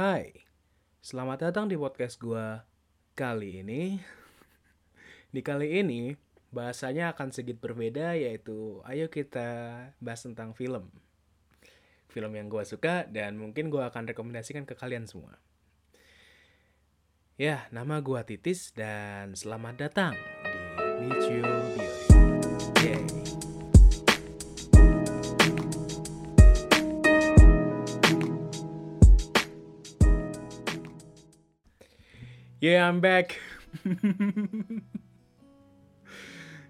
Hai, selamat datang di podcast gua kali ini. Di kali ini, bahasanya akan sedikit berbeda yaitu ayo kita bahas tentang film. Film yang gua suka dan mungkin gua akan rekomendasikan ke kalian semua. Ya, nama gua Titis dan selamat datang di Michio Yeah, I'm back.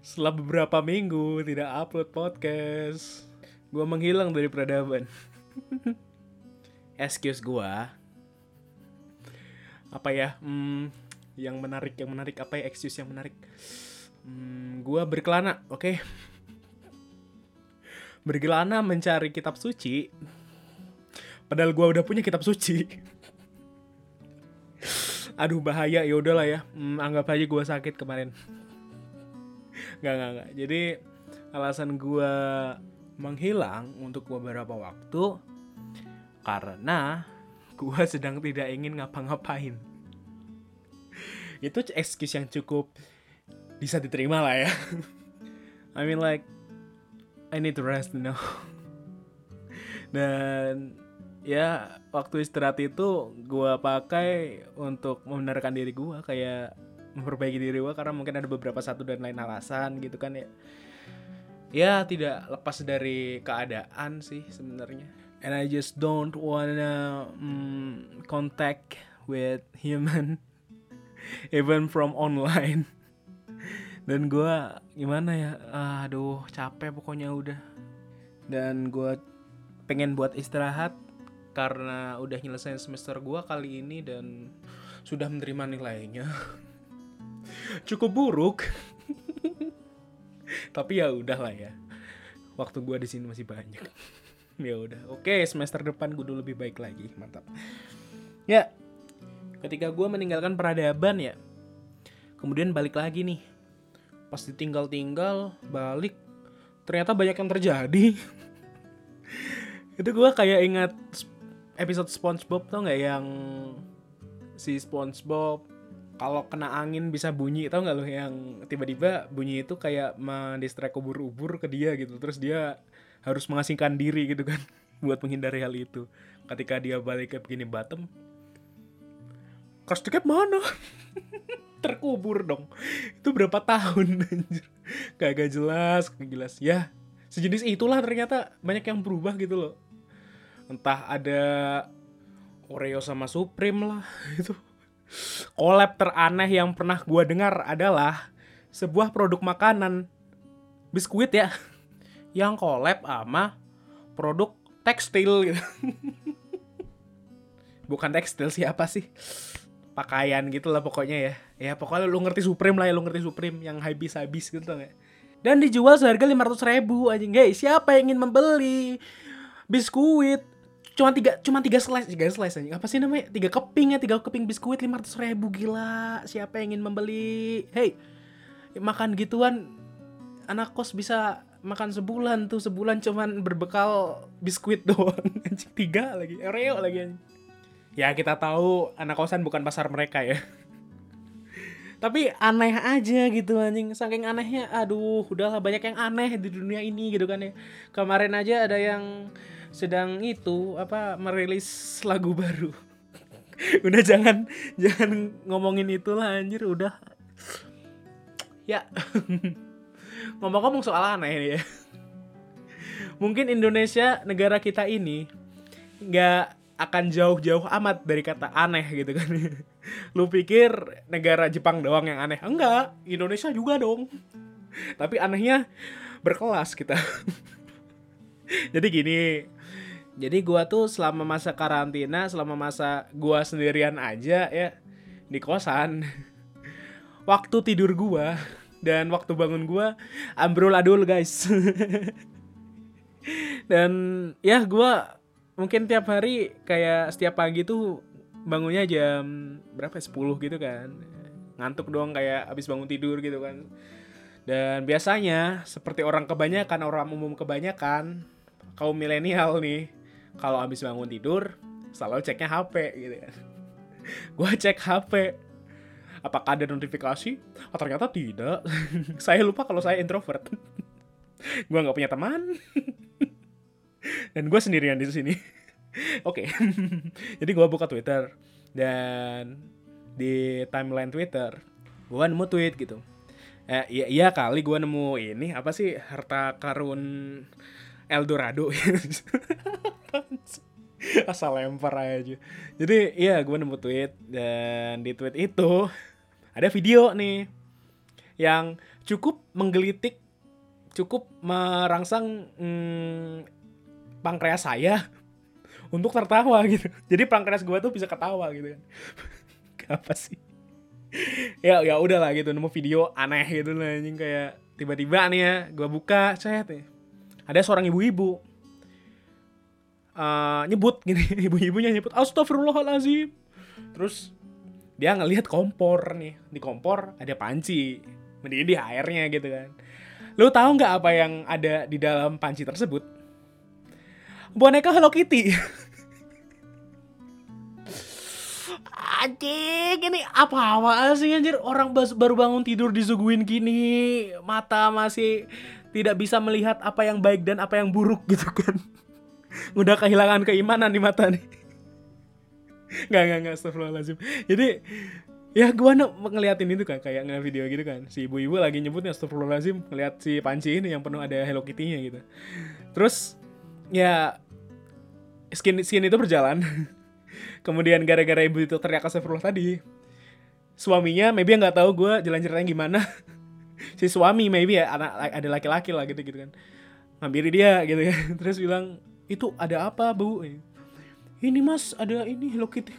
Setelah beberapa minggu tidak upload podcast, gue menghilang dari peradaban. Excuse gue. Apa ya? Hmm, yang menarik, yang menarik apa ya? Excuse yang menarik. Hmm, gue berkelana, oke? Okay? Berkelana mencari kitab suci. Padahal gue udah punya kitab suci aduh bahaya. Ya udahlah ya. Hmm, anggap aja gue sakit kemarin. Nggak nggak nggak. Jadi alasan gue menghilang untuk beberapa waktu karena gue sedang tidak ingin ngapa-ngapain. Itu excuse yang cukup bisa diterima lah ya. I mean like I need to rest you know. Dan ya waktu istirahat itu gue pakai untuk membenarkan diri gue kayak memperbaiki diri gue karena mungkin ada beberapa satu dan lain alasan gitu kan ya. Ya tidak lepas dari keadaan sih sebenarnya. And I just don't wanna mm, contact with human even from online. Dan gue gimana ya? Aduh capek pokoknya udah. Dan gue pengen buat istirahat karena udah nyelesain semester gua kali ini dan sudah menerima nilainya cukup buruk. Tapi ya udahlah ya waktu gua di sini masih banyak. Ya udah oke semester depan gue dulu lebih baik lagi mantap. Ya ketika gua meninggalkan peradaban ya kemudian balik lagi nih. Pas ditinggal-tinggal balik ternyata banyak yang terjadi. Itu gue kayak ingat episode SpongeBob tau nggak yang si SpongeBob kalau kena angin bisa bunyi tau nggak lo yang tiba-tiba bunyi itu kayak mendistract ubur-ubur ke dia gitu. Terus dia harus mengasingkan diri gitu kan buat menghindari hal itu. Ketika dia balik ke begini bottom Krusty mana? Terkubur dong. Itu berapa tahun anjir? Kagak jelas kagak jelas. Ya sejenis itulah ternyata banyak yang berubah gitu loh entah ada Oreo sama Supreme lah itu. Collab teraneh yang pernah gue dengar adalah sebuah produk makanan. Biskuit ya. Yang collab sama produk tekstil gitu. Bukan tekstil siapa sih? Pakaian gitu lah pokoknya ya. Ya pokoknya lu ngerti Supreme lah ya lu ngerti Supreme yang habis habis gitu ya dan dijual seharga lima ratus ribu aja guys siapa yang ingin membeli biskuit cuma tiga cuma tiga slice tiga slice aja apa sih namanya? Tiga keping ya tiga keping biskuit lima ratus ribu gila. Siapa yang ingin membeli? Hey makan gituan anak kos bisa makan sebulan tuh. Sebulan cuman berbekal biskuit doang. Anjing tiga lagi oreo lagi ya kita tahu anak kosan bukan pasar mereka ya. Tapi aneh aja gitu anjing. Saking anehnya aduh udahlah banyak yang aneh di dunia ini gitu kan ya. Kemarin aja ada yang sedang itu apa merilis lagu baru. Udah jangan jangan ngomongin itulah anjir udah. Ya. Ngomong-ngomong soal aneh nih ya. Mungkin Indonesia negara kita ini nggak akan jauh-jauh amat dari kata aneh gitu kan. Lu pikir negara Jepang doang yang aneh? Enggak Indonesia juga dong. Tapi anehnya berkelas kita. Jadi gini jadi gua tuh selama masa karantina, selama masa gua sendirian aja ya di kosan. waktu tidur gua dan waktu bangun gua amburadul guys. dan ya gua mungkin tiap hari kayak setiap pagi tuh bangunnya jam berapa 10 gitu kan. Ngantuk doang kayak abis bangun tidur gitu kan. Dan biasanya seperti orang kebanyakan, orang umum kebanyakan, kaum milenial nih, kalau habis bangun tidur selalu ceknya HP gitu kan. Gue cek HP apakah ada notifikasi? Oh, ternyata tidak. Saya lupa kalau saya introvert. Gue nggak punya teman. Dan gue sendirian di sini. Oke. Jadi gue buka Twitter. Dan di timeline Twitter gue nemu tweet gitu. Eh, iya, iya kali gue nemu ini apa sih harta karun Eldorado. Asal lempar aja. Jadi iya gue nemu tweet dan di tweet itu ada video nih yang cukup menggelitik cukup merangsang hmm, pankreas saya untuk tertawa gitu. Jadi pankreas gue tuh bisa ketawa gitu kan. Apa sih? Ya ya udah lah gitu nemu video aneh gitu lah kayak tiba-tiba nih ya gue buka chat nih ada seorang ibu-ibu uh, nyebut gini ibu-ibunya nyebut astagfirullahalazim terus dia ngelihat kompor nih di kompor ada panci mendidih airnya gitu kan. Lu tahu nggak apa yang ada di dalam panci tersebut? Boneka Hello Kitty. Anjing, ini apa-apa sih anjir? Orang baru bangun tidur disuguhin gini Mata masih tidak bisa melihat apa yang baik dan apa yang buruk gitu kan. Udah kehilangan keimanan di mata nih. Gak, gak, gak, astagfirullahaladzim. Jadi ya gue ngeliatin itu kan kayak nge video gitu kan. Si ibu-ibu lagi nyebutnya astagfirullahaladzim ngeliat si panci ini yang penuh ada Hello Kitty-nya gitu. Terus ya skin skin itu berjalan. Kemudian gara-gara ibu itu teriak astagfirullah tadi suaminya maybe nggak tahu gue jalan ceritanya gimana si suami maybe ya anak ada laki-laki lah gitu gitu kan. Ngampiri dia gitu kan. Terus bilang itu ada apa bu? Ini mas ada ini Hello Kitty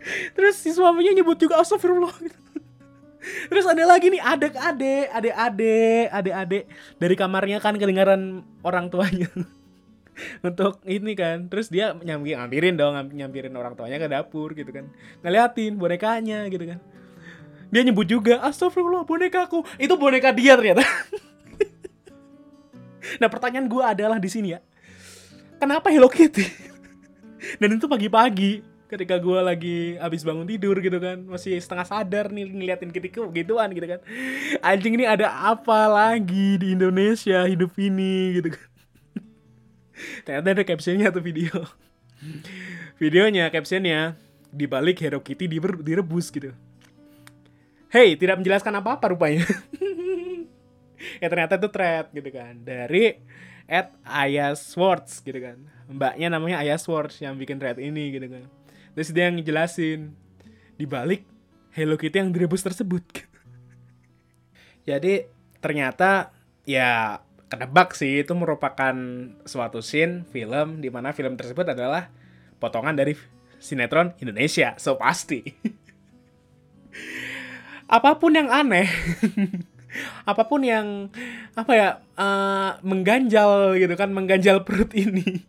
terus si suaminya nyebut juga astagfirullah gitu. Terus ada lagi nih adek-adek, adek-adek, adek-adek dari kamarnya kan kedengaran orang tuanya. untuk ini kan. Terus dia nyambi ngampirin dong nyampirin orang tuanya ke dapur gitu kan. Ngeliatin bonekanya gitu kan dia nyebut juga astagfirullah bonekaku itu boneka dia ternyata. Nah pertanyaan gue adalah di sini ya. Kenapa Hello Kitty? Dan itu pagi-pagi ketika gue lagi habis bangun tidur gitu kan masih setengah sadar nih ngeliatin ketiku gituan gitu kan. Anjing ini ada apa lagi di Indonesia hidup ini gitu kan. Ternyata ada captionnya tuh video. Videonya captionnya dibalik Hello Kitty direbus gitu hey tidak menjelaskan apa-apa rupanya. Ya ternyata itu thread gitu kan. Dari at Aya Swords gitu kan. Mbaknya namanya Aya Swords yang bikin thread ini gitu kan. Terus dia yang ngejelasin dibalik Hello Kitty yang direbus tersebut. Jadi ternyata ya kedebak sih. Itu merupakan suatu scene film di mana film tersebut adalah potongan dari sinetron Indonesia so pasti apa pun yang aneh apa pun yang apa ya uh, mengganjal gitu kan mengganjal perut ini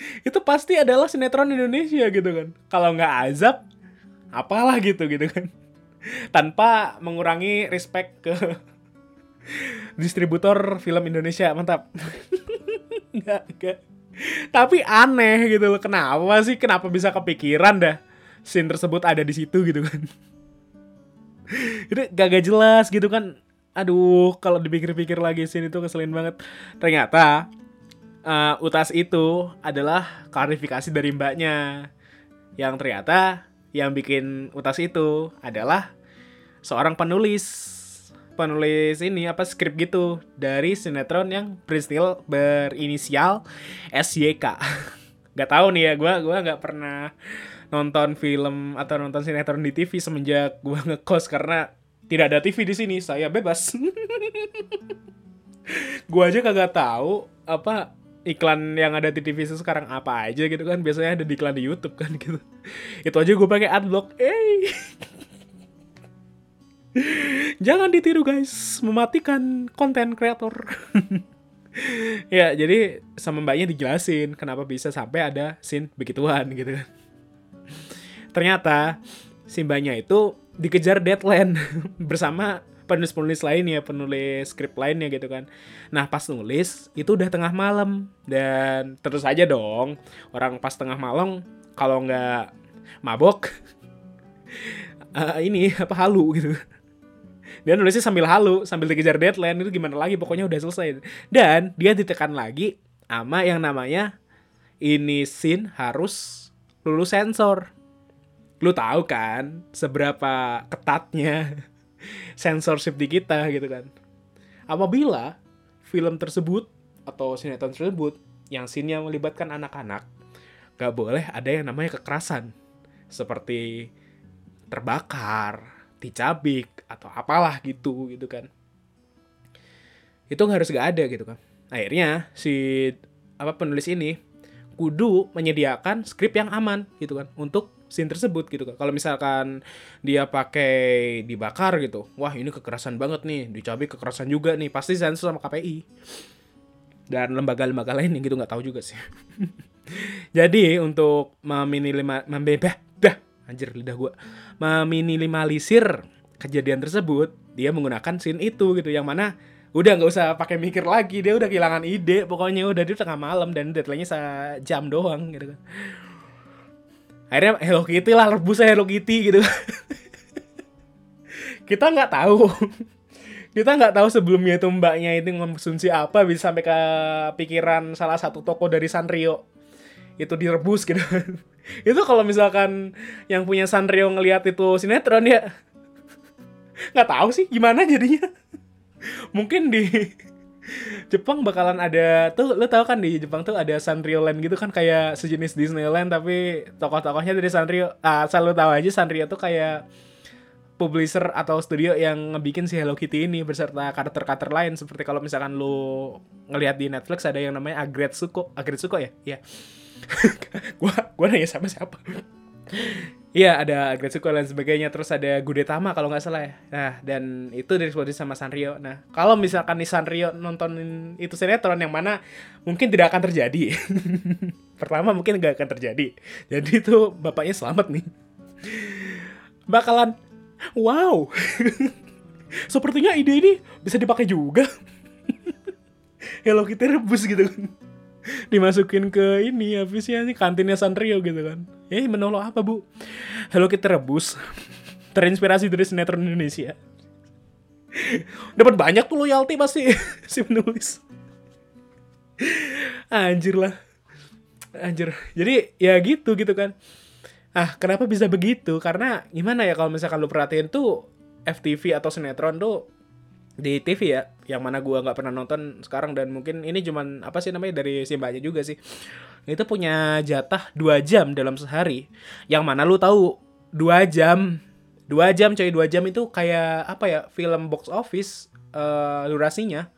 itu pasti adalah sinetron Indonesia gitu kan. Kalau nggak azab apalah gitu gitu kan. Tanpa mengurangi respect ke distributor film Indonesia mantap. Nggak nggak. Tapi aneh gitu loh kenapa sih kenapa bisa kepikiran dah scene tersebut ada di situ gitu kan itu gak, gak jelas gitu kan. Aduh kalau dipikir-pikir lagi scene itu keselin banget. Ternyata uh, utas itu adalah klarifikasi dari mbaknya. Yang ternyata yang bikin utas itu adalah seorang penulis. Penulis ini apa skrip gitu dari sinetron yang berinisial berinisial SYK. gak tahu nih ya, gue gua nggak pernah nonton film atau nonton sinetron di TV semenjak gue ngekos karena tidak ada TV di sini. Saya bebas. gue aja kagak tahu apa iklan yang ada di TV sekarang apa aja gitu kan biasanya ada di iklan di YouTube kan gitu itu aja gue pakai adblock eh Jangan ditiru guys, mematikan konten kreator. ya, jadi sama mbaknya dijelasin kenapa bisa sampai ada scene begituan gitu kan. Ternyata si mbaknya itu dikejar deadline bersama penulis-penulis lainnya, penulis skrip lainnya gitu kan. Nah pas nulis itu udah tengah malam dan terus aja dong orang pas tengah malam kalau nggak mabok uh, ini apa halu gitu. Dia nulisnya sambil halu, sambil dikejar deadline itu gimana lagi pokoknya udah selesai. Dan dia ditekan lagi sama yang namanya ini scene harus lulus sensor. Lu tahu kan seberapa ketatnya censorship di kita gitu kan. Apabila film tersebut atau sinetron tersebut yang scene-nya melibatkan anak-anak, gak boleh ada yang namanya kekerasan. Seperti terbakar, dicabik, atau apalah gitu gitu kan. Itu harus gak ada gitu kan. Akhirnya si apa penulis ini kudu menyediakan skrip yang aman gitu kan untuk scene tersebut gitu. Kalau misalkan dia pakai dibakar gitu, wah ini kekerasan banget nih, dicabik kekerasan juga nih, pasti sensor sama KPI dan lembaga-lembaga lain yang gitu nggak tahu juga sih. Jadi untuk meminimalisir, membebah, dah, anjir lidah gua, meminimalisir kejadian tersebut, dia menggunakan scene itu gitu, yang mana udah nggak usah pakai mikir lagi, dia udah kehilangan ide, pokoknya udah di tengah malam dan deadline-nya sejam doang gitu kan akhirnya Hello Kitty lah rebus Hello Kitty gitu. Kita nggak tahu. Kita nggak tahu sebelumnya itu mbaknya itu mengkonsumsi apa bisa sampai ke pikiran salah satu toko dari Sanrio. Itu direbus gitu. Itu kalau misalkan yang punya Sanrio ngelihat itu sinetron ya nggak tahu sih gimana jadinya. Mungkin di Jepang bakalan ada tuh lo tau kan di Jepang tuh ada Sanrio Land gitu kan kayak sejenis Disneyland tapi tokoh-tokohnya dari Sanrio. Ah selalu tahu aja Sanrio tuh kayak publisher atau studio yang ngebikin si Hello Kitty ini beserta karakter-karakter lain. Seperti kalau misalkan lo ngelihat di Netflix ada yang namanya Agretsuko Agretsuko ya? Iya. Gua gua nanya sama siapa Iya ada Agretsuko dan sebagainya. Terus ada Gudetama kalau nggak salah ya. Nah dan itu diproduksi sama Sanrio. Nah kalau misalkan nih Sanrio nontonin itu sinetron yang mana Mungkin tidak akan terjadi. Pertama mungkin nggak akan terjadi. Jadi itu bapaknya selamat nih. Bakalan Wow. Sepertinya ide ini bisa dipakai juga. Hello kita rebus gitu dimasukin ke ini apa sih ini kantinnya Sanrio gitu kan. Eh menolong apa bu? Hello kita rebus. Terinspirasi dari sinetron Indonesia. Dapat banyak tuh loyalty pasti si penulis. Anjir lah. Anjir. Jadi ya gitu gitu kan. Ah kenapa bisa begitu? Karena gimana ya kalau misalkan lu perhatiin tuh FTV atau sinetron tuh di TV ya yang mana gua nggak pernah nonton sekarang dan mungkin ini cuman apa sih namanya dari si mbaknya juga sih. Itu punya jatah dua jam dalam sehari yang mana lu tahu dua jam dua jam coy dua jam itu kayak apa ya film box office uh, durasinya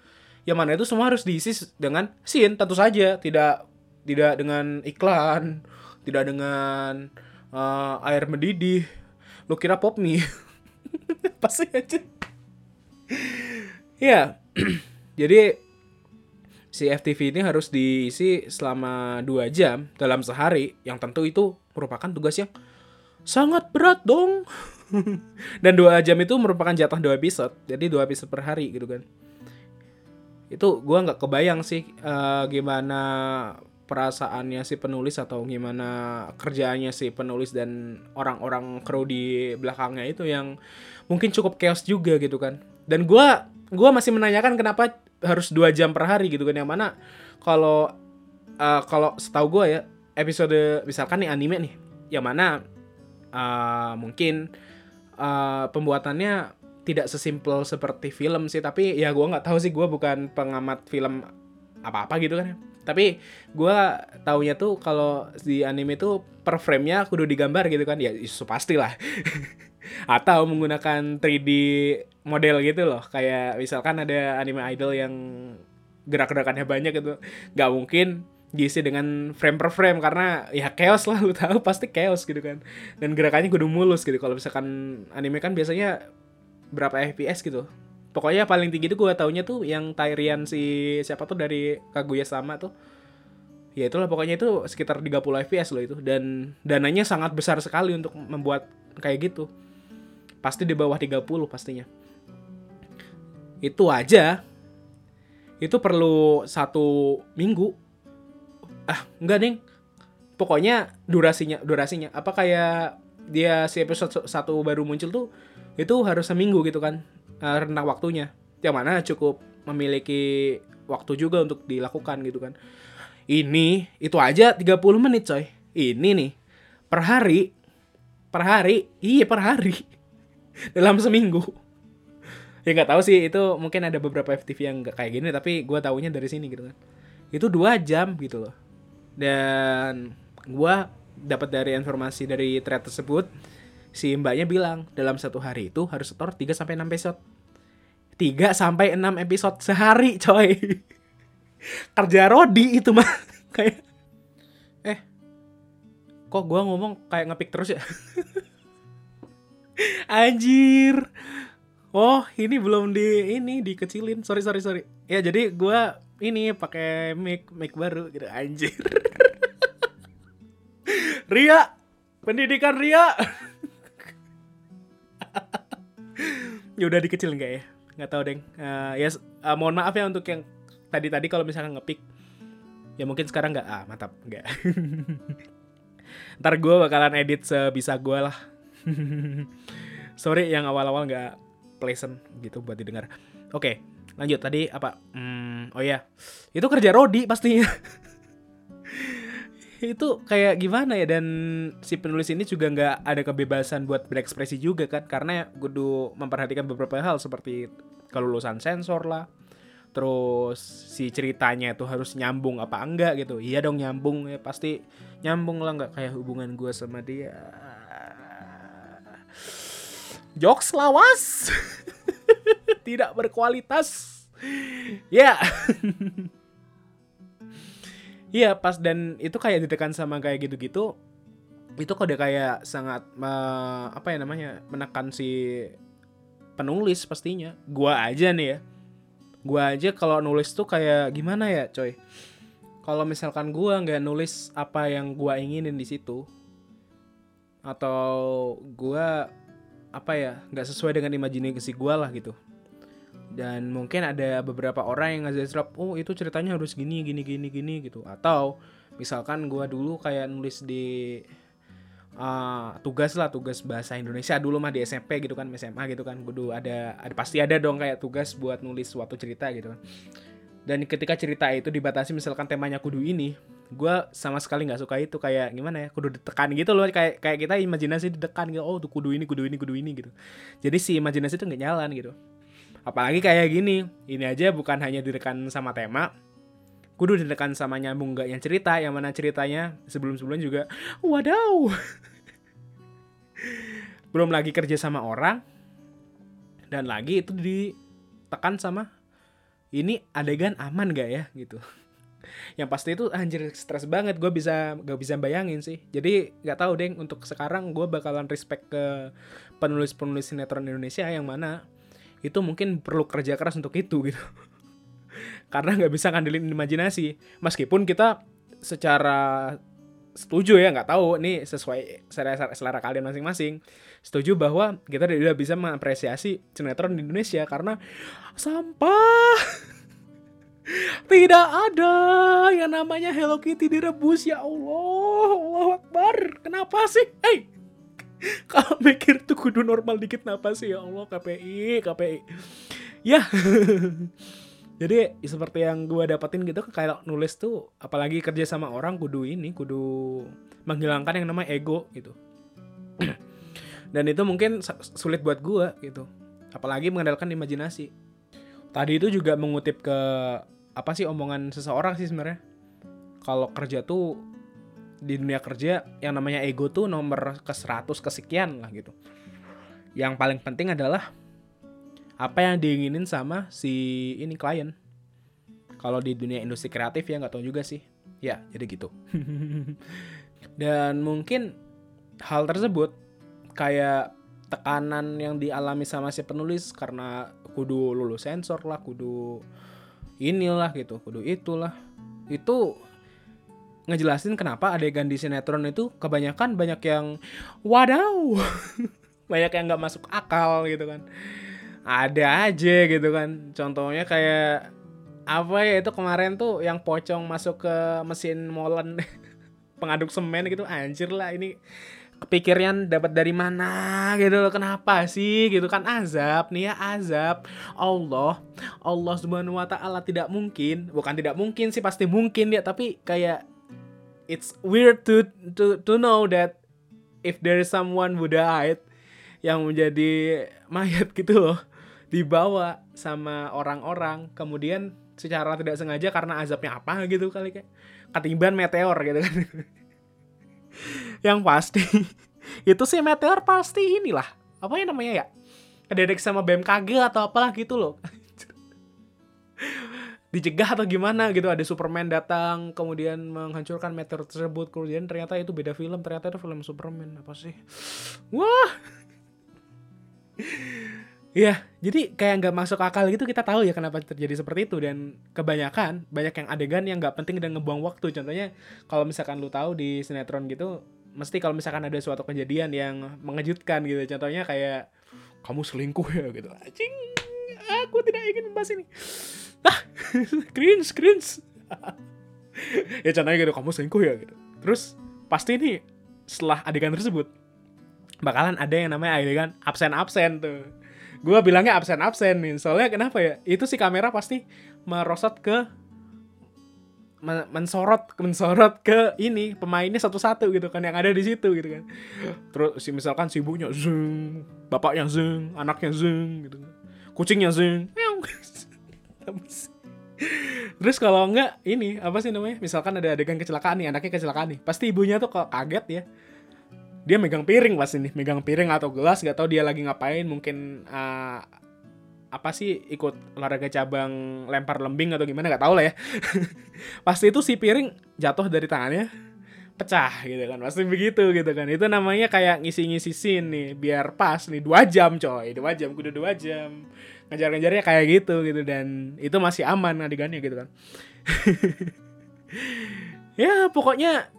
yang mana itu semua harus diisi dengan scene tentu saja tidak tidak dengan iklan tidak dengan uh, air mendidih. Lu kira pop mie pasti aja ya jadi si FTV ini harus diisi selama dua jam dalam sehari. Yang tentu itu merupakan tugas yang sangat berat dong. Dan dua jam itu merupakan jatah dua episode. Jadi dua episode per hari gitu kan. Itu gue nggak kebayang sih uh, gimana perasaannya si penulis atau gimana kerjaannya si penulis dan orang-orang kru di belakangnya itu yang mungkin cukup chaos juga gitu kan dan gue gue masih menanyakan kenapa harus dua jam per hari gitu kan yang mana kalau uh, kalau setahu gue ya episode misalkan nih anime nih yang mana uh, mungkin uh, pembuatannya tidak sesimpel seperti film sih tapi ya gue nggak tahu sih gue bukan pengamat film apa apa gitu kan tapi gue taunya tuh kalau di anime tuh per frame-nya kudu digambar gitu kan ya itu pasti lah. Atau menggunakan 3D model gitu loh. Kayak misalkan ada anime idol yang gerak-gerakannya banyak gitu. Nggak mungkin diisi dengan frame per frame karena ya chaos lah lu tahu pasti chaos gitu kan. Dan gerakannya kudu mulus gitu. Kalau misalkan anime kan biasanya berapa fps gitu. Pokoknya paling tinggi itu gue taunya tuh yang Tyrian si siapa tuh dari Kaguya sama tuh. Ya itulah pokoknya itu sekitar 30 fps loh itu. Dan dananya sangat besar sekali untuk membuat kayak gitu. Pasti di bawah 30 pastinya itu aja. Itu perlu satu minggu. Ah enggak ding pokoknya durasinya durasinya. Apa kayak dia si episode satu baru muncul tuh itu harus seminggu gitu kan uh, rentang waktunya. Yang mana cukup memiliki waktu juga untuk dilakukan gitu kan. Ini itu aja 30 menit coy. Ini nih per hari per hari iya per hari. Dalam seminggu ya nggak tahu sih itu mungkin ada beberapa FTV yang nggak kayak gini tapi gue taunya dari sini gitu kan. Itu dua jam gitu loh. Dan gue dapat dari informasi dari thread tersebut si mbaknya bilang dalam satu hari itu harus setor 3 sampai 6 episode. 3 sampai 6 episode sehari coy. Kerja Rodi itu mah. Kayak eh kok gua ngomong kayak ngepick terus ya? Anjir oh ini belum di ini dikecilin. Sorry sorry sorry. Ya jadi gua ini pakai mic mic baru gitu anjir. Ria pendidikan Ria. Ya udah dikecil nggak ya? Nggak tahu deng. Uh, ya uh, mohon maaf ya untuk yang tadi tadi kalau misalnya ngepick. Ya mungkin sekarang nggak. Ah mantap. Nggak. Ntar gue bakalan edit sebisa gue lah. Sorry yang awal-awal nggak pleasant gitu buat didengar. Oke lanjut. Tadi apa? Hmm, oh ya itu kerja Rodi pastinya itu kayak gimana ya? Dan si penulis ini juga nggak ada kebebasan buat berekspresi juga kan? Karena kudu memperhatikan beberapa hal seperti kelulusan sensor lah. Terus si ceritanya itu harus nyambung apa enggak gitu. Iya dong nyambung ya. Pasti nyambung lah nggak kayak hubungan gue sama dia jokes lawas tidak berkualitas. Ya. Yeah. Iya pas dan itu kayak ditekan sama kayak gitu-gitu itu kode kayak sangat uh, apa ya namanya menekan si penulis pastinya. Gua aja nih ya. Gua aja kalau nulis tuh kayak gimana ya coy? Kalau misalkan gua nggak nulis apa yang gua inginin di situ atau gua apa ya nggak sesuai dengan imajinasi gua lah gitu. Dan mungkin ada beberapa orang yang ngasih drop oh itu ceritanya harus gini gini gini gini gitu. Atau misalkan gue dulu kayak nulis di uh, tugas lah tugas bahasa Indonesia dulu mah di SMP gitu kan SMA gitu kan. Gue ada ada pasti ada dong kayak tugas buat nulis suatu cerita gitu kan. Dan ketika cerita itu dibatasi misalkan temanya kudu ini gue sama sekali nggak suka itu kayak gimana ya kudu ditekan gitu loh. Kayak kayak kita imajinasi ditekan gitu oh tuh kudu ini kudu ini kudu ini gitu. Jadi si imajinasi itu nggak jalan gitu. Apalagi kayak gini, ini aja bukan hanya direkan sama tema, kudu direkan sama nyambung gak yang cerita, yang mana ceritanya sebelum-sebelum juga, wadaw. Belum lagi kerja sama orang, dan lagi itu ditekan sama ini adegan aman gak ya? Gitu yang pasti itu anjir stres banget. Gue bisa gak bisa bayangin sih. Jadi nggak tahu deh untuk sekarang gue bakalan respect ke penulis penulis sinetron Indonesia yang mana itu mungkin perlu kerja keras untuk itu gitu. Karena nggak bisa ngandelin imajinasi. Meskipun kita secara setuju ya nggak tahu nih sesuai selera, selera kalian masing-masing. Setuju bahwa kita tidak bisa mengapresiasi sinetron di Indonesia karena sampah tidak ada yang namanya Hello Kitty direbus ya Allah Allah Akbar. Kenapa sih? Hey. Kalau mikir tuh kudu normal dikit kenapa sih? Ya Allah KPI KPI ya. Jadi seperti yang gue dapetin gitu kayak nulis tuh apalagi kerja sama orang kudu ini kudu menghilangkan yang namanya ego gitu. Dan itu mungkin sulit buat gue gitu. Apalagi mengandalkan imajinasi. Tadi itu juga mengutip ke apa sih omongan seseorang sih sebenarnya kalau kerja tuh di dunia kerja yang namanya ego tuh nomor ke 100 kesekian lah gitu. Yang paling penting adalah apa yang diinginin sama si ini klien. Kalau di dunia industri kreatif ya nggak tahu juga sih. Ya, jadi gitu. Dan mungkin hal tersebut kayak tekanan yang dialami sama si penulis karena kudu lulus sensor lah, kudu inilah gitu, kudu itulah. Itu ngejelasin kenapa adegan di sinetron itu kebanyakan banyak yang wadaw. Banyak yang nggak masuk akal gitu kan. Ada aja gitu kan. Contohnya kayak apa ya itu kemarin tuh yang pocong masuk ke mesin molen pengaduk semen gitu. Anjir lah ini kepikiran dapat dari mana gitu loh kenapa sih gitu kan? Azab nih ya azab. Allah Allah subhanahu wa taala tidak mungkin bukan tidak mungkin sih pasti mungkin ya tapi kayak it's weird to to to know that if there is someone who died yang menjadi mayat gitu loh dibawa sama orang-orang. Kemudian secara tidak sengaja karena azabnya apa gitu kali kayak ketiban meteor gitu kan yang pasti. Itu sih meteor pasti inilah. Apa yang namanya ya? Kedetek sama BMKG atau apalah gitu loh. Dicegah atau gimana gitu. Ada Superman datang kemudian menghancurkan meteor tersebut. Kemudian ternyata itu beda film. Ternyata itu film Superman. Apa sih? Wah! Iya, jadi kayak nggak masuk akal gitu kita tahu ya kenapa terjadi seperti itu. Dan kebanyakan banyak yang adegan yang nggak penting dan ngebuang waktu. Contohnya kalau misalkan lu tahu di sinetron gitu, mesti kalau misalkan ada suatu kejadian yang mengejutkan gitu. Contohnya kayak kamu selingkuh ya gitu. Anjing, aku tidak ingin membahas ini. Ah, cringe, cringe. ya contohnya gitu, kamu selingkuh ya gitu. Terus pasti ini setelah adegan tersebut bakalan ada yang namanya adegan absen-absen tuh gue bilangnya absen absen nih soalnya kenapa ya itu si kamera pasti merosot ke mensorot mensorot ke ini pemainnya satu-satu gitu kan yang ada di situ gitu kan. Terus si misalkan si ibunya zeng bapaknya zeng anaknya zeng gitu kan. Kucingnya zeng terus kalau enggak ini apa sih namanya misalkan ada adegan kecelakaan nih anaknya kecelakaan nih pasti ibunya tuh kaget ya. Dia megang piring pas ini megang piring atau gelas gak tahu dia lagi ngapain mungkin uh, apa sih ikut olahraga cabang lempar lembing atau gimana nggak tahu lah ya. Pasti itu si piring jatuh dari tangannya pecah gitu kan pasti begitu gitu kan. Itu namanya kayak ngisi-ngisi scene nih biar pas nih dua jam coy. Dua jam kudu dua jam. Ngejar-ngejarnya kayak gitu gitu. Dan itu masih aman adegannya gitu kan. Ya pokoknya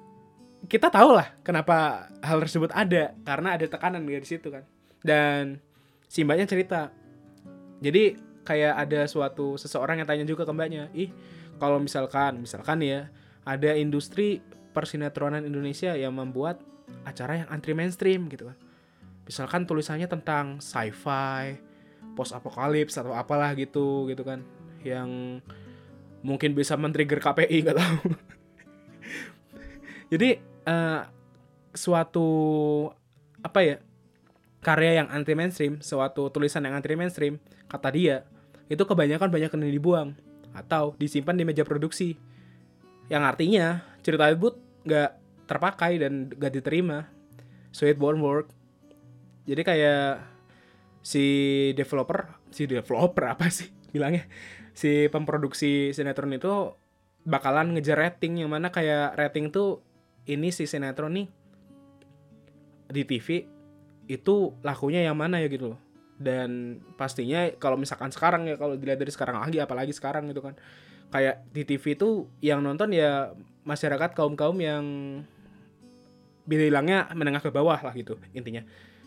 kita tahu lah kenapa hal tersebut ada karena ada tekanan dari situ kan. Dan si mbaknya cerita jadi kayak ada suatu seseorang yang tanya juga ke mbaknya ih kalau misalkan misalkan ya ada industri persinetronan Indonesia yang membuat acara yang anti mainstream gitu kan. Misalkan tulisannya tentang sci-fi post apokalips atau apalah gitu gitu kan yang mungkin bisa men-trigger KPI gak tahu. Jadi uh, suatu apa ya karya yang anti mainstream, suatu tulisan yang anti mainstream, kata dia itu kebanyakan banyak yang dibuang atau disimpan di meja produksi. Yang artinya cerita itu nggak terpakai dan gak diterima. Sweet born work. Jadi kayak si developer, si developer apa sih bilangnya? Si pemproduksi sinetron itu bakalan ngejar rating yang mana kayak rating tuh ini si sinetron nih di TV itu lakunya yang mana ya gitu loh dan pastinya kalau misalkan sekarang ya kalau dilihat dari sekarang lagi apalagi sekarang gitu kan. Kayak di TV itu yang nonton ya masyarakat kaum kaum yang bilangnya menengah ke bawah lah gitu intinya.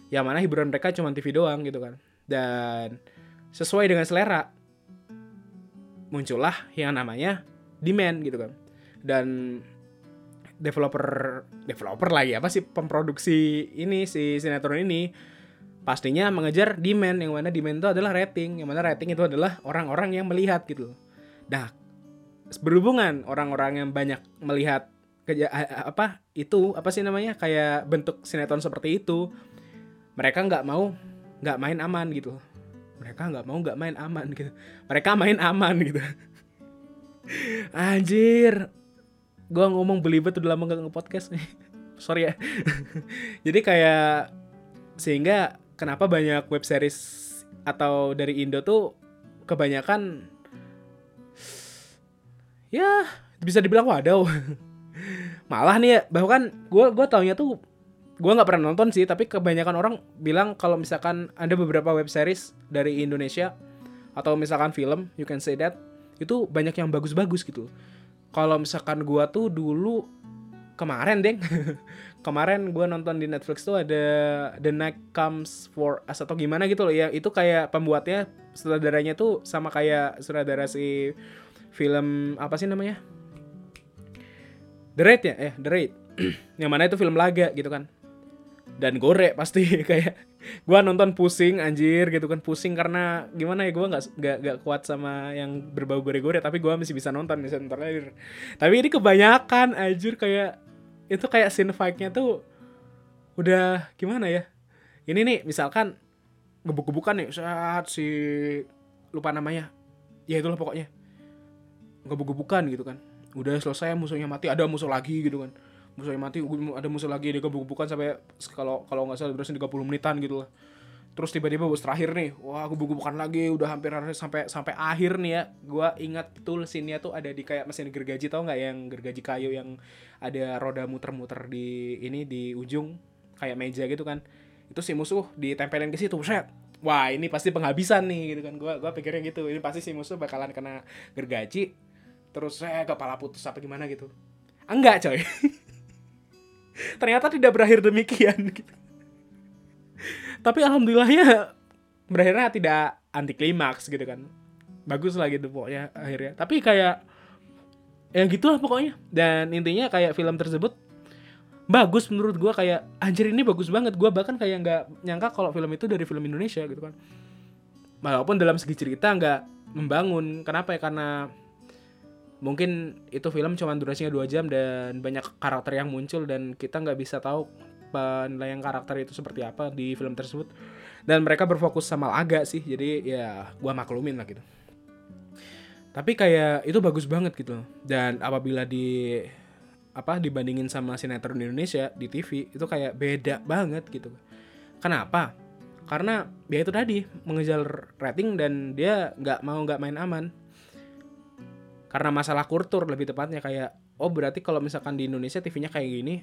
Yang mana hiburan mereka cuma TV doang gitu kan. Dan sesuai dengan selera muncullah yang namanya demand gitu kan. Dan developer developer lagi apa sih? Pemproduksi ini si sinetron ini pastinya mengejar demand yang mana demand itu adalah rating yang mana rating itu adalah orang-orang yang melihat gitu Nah, berhubungan orang-orang yang banyak melihat keja apa itu apa sih namanya kayak bentuk sinetron seperti itu mereka nggak mau nggak main aman gitu mereka nggak mau nggak main aman gitu. Mereka main aman gitu. Anjir gue ngomong belibet udah lama gak nge-podcast nih. Sorry ya. Jadi kayak sehingga kenapa banyak web series atau dari Indo tuh kebanyakan ya bisa dibilang wadaw. Malah nih ya bahkan gue gue taunya tuh gue nggak pernah nonton sih tapi kebanyakan orang bilang kalau misalkan ada beberapa web series dari Indonesia atau misalkan film you can say that itu banyak yang bagus-bagus gitu. Kalau misalkan gua tuh dulu kemarin deng kemarin gue nonton di Netflix tuh ada The Night Comes for Us atau gimana gitu loh. Ya itu kayak pembuatnya sutradaranya tuh sama kayak sutradara si film apa sih namanya? The Raid ya? Eh The Raid. Yang mana itu film laga gitu kan. Dan gore pasti kayak gue nonton pusing anjir gitu kan. Pusing karena gimana ya gue nggak nggak kuat sama yang berbau gore-gore tapi gue masih bisa nonton center tapi ini kebanyakan anjir kayak itu kayak scene fight-nya tuh udah gimana ya? Ini nih misalkan gebuk-gebukan nih saat si lupa namanya. Ya itulah pokoknya. Gebuk-gebukan gitu kan. Udah selesai musuhnya mati ada musuh lagi gitu kan. Musuhnya mati ada musuh lagi dia gebuk-gebukan sampai kalau kalau nggak salah berarti 30 menitan gitu lah terus tiba-tiba bos terakhir nih wah gue bukan lagi udah hampir sampai sampai akhir nih ya. Gue ingat betul scene tuh ada di kayak mesin gergaji tau nggak? Yang gergaji kayu yang ada roda muter-muter di ini di ujung kayak meja gitu kan. Itu si musuh ditempelin ke situ set wah ini pasti penghabisan nih gitu kan. Gue gua pikirnya gitu. Ini pasti si musuh bakalan kena gergaji terus saya kepala putus apa gimana? gitu. Enggak coy. Ternyata tidak berakhir demikian gitu tapi alhamdulillahnya berakhirnya tidak anti klimaks gitu kan. Bagus lah gitu pokoknya akhirnya. Tapi kayak ya gitulah pokoknya. Dan intinya kayak film tersebut bagus menurut gue kayak anjir ini bagus banget. Gue bahkan kayak nggak nyangka kalau film itu dari film Indonesia gitu kan. Walaupun dalam segi cerita nggak membangun. Kenapa ya? Karena mungkin itu film cuma durasinya dua jam dan banyak karakter yang muncul dan kita nggak bisa tahu penilaian karakter itu seperti apa di film tersebut. Dan mereka berfokus sama laga sih jadi ya gua maklumin lah gitu. Tapi kayak itu bagus banget gitu. Dan apabila di apa dibandingin sama sinetron di Indonesia di TV itu kayak beda banget gitu. Kenapa? Karena dia itu tadi mengejar rating dan dia nggak mau nggak main aman. Karena masalah kultur lebih tepatnya kayak oh berarti kalau misalkan di Indonesia TV-nya kayak gini